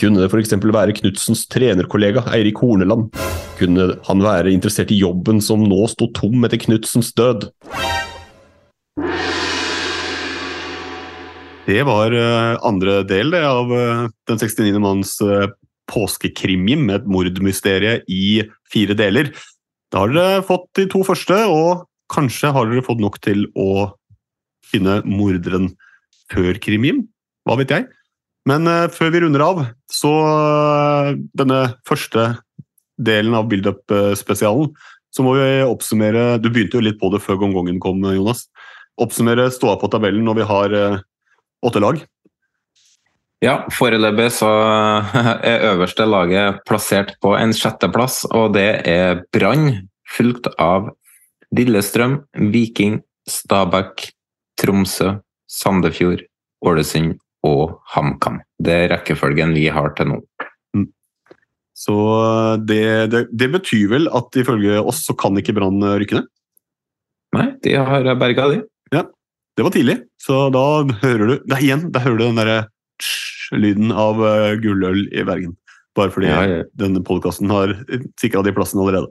Kunne det f.eks. være Knutsens trenerkollega Eirik Horneland? Kunne han være interessert i jobben som nå sto tom etter Knutsens død? Det var uh, andre del av uh, Den 69. manns uh, påskekrimjim, et mordmysterie i fire deler. Da har dere fått de to første, og kanskje har dere fått nok til å finne morderen før krimjim. Hva vet jeg? Men uh, før vi runder av, så uh, denne første delen av Build Up-spesialen, så må vi oppsummere Du begynte jo litt på det før gongongen kom, Jonas. Oppsummere ståa på tabellen når vi har uh, åtte lag. Ja, foreløpig så er øverste laget plassert på en sjetteplass, og det er Brann, fulgt av Lillestrøm, Viking, Stabæk, Tromsø, Sandefjord, Ålesund og HamKam. Det er rekkefølgen vi har til nå. Mm. Så det, det, det, betyr vel at ifølge oss så kan ikke Brann rykke ned? Nei, de har berga, de. Ja, det var tidlig. Så da hører du da igjen, da hører du den derre lyden av uh, gulløl i Bergen. Bare fordi ja, ja. denne podkasten har sikra de plassene allerede.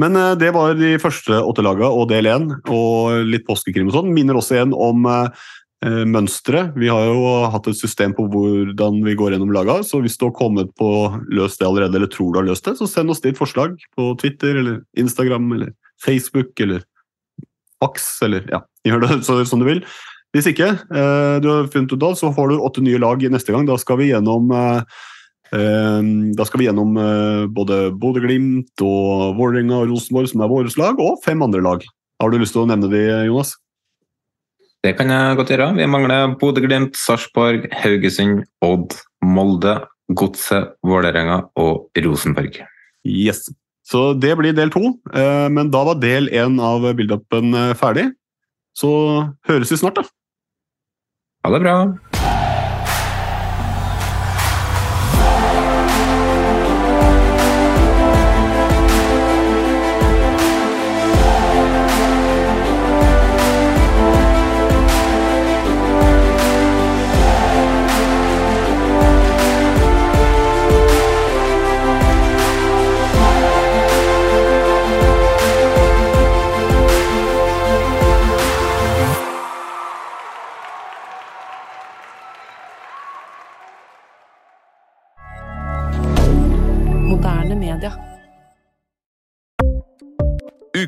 Men uh, det var de første åtte laga og del én, og litt påskekrim og sånn. Minner også igjen om eh, mønstre. Vi har jo hatt et system på hvordan vi går gjennom laga, så hvis du har kommet på løst det allerede, eller tror du har løst det, så send oss ditt forslag på Twitter eller Instagram eller Facebook eller Fax, eller ja, gjør det så, som du vil. Hvis ikke eh, du har funnet ut av, så får du åtte nye lag neste gang. Da skal vi gjennom eh, eh da skal vi gjennom både Bodø-Glimt og Vålerenga og Rosenborg, som er våre lag, og fem andre lag. Har du lyst til å nevne de, Jonas? Det kan jeg godt gjøre. Vi mangler Bodø-Glimt, Sarpsborg, Haugesund, Odd Molde, Godset, Vålerenga og Rosenborg. Yes. Så det blir del to, men da var del én av build-upen ferdig. Så høres vi snart, da. Ha det bra.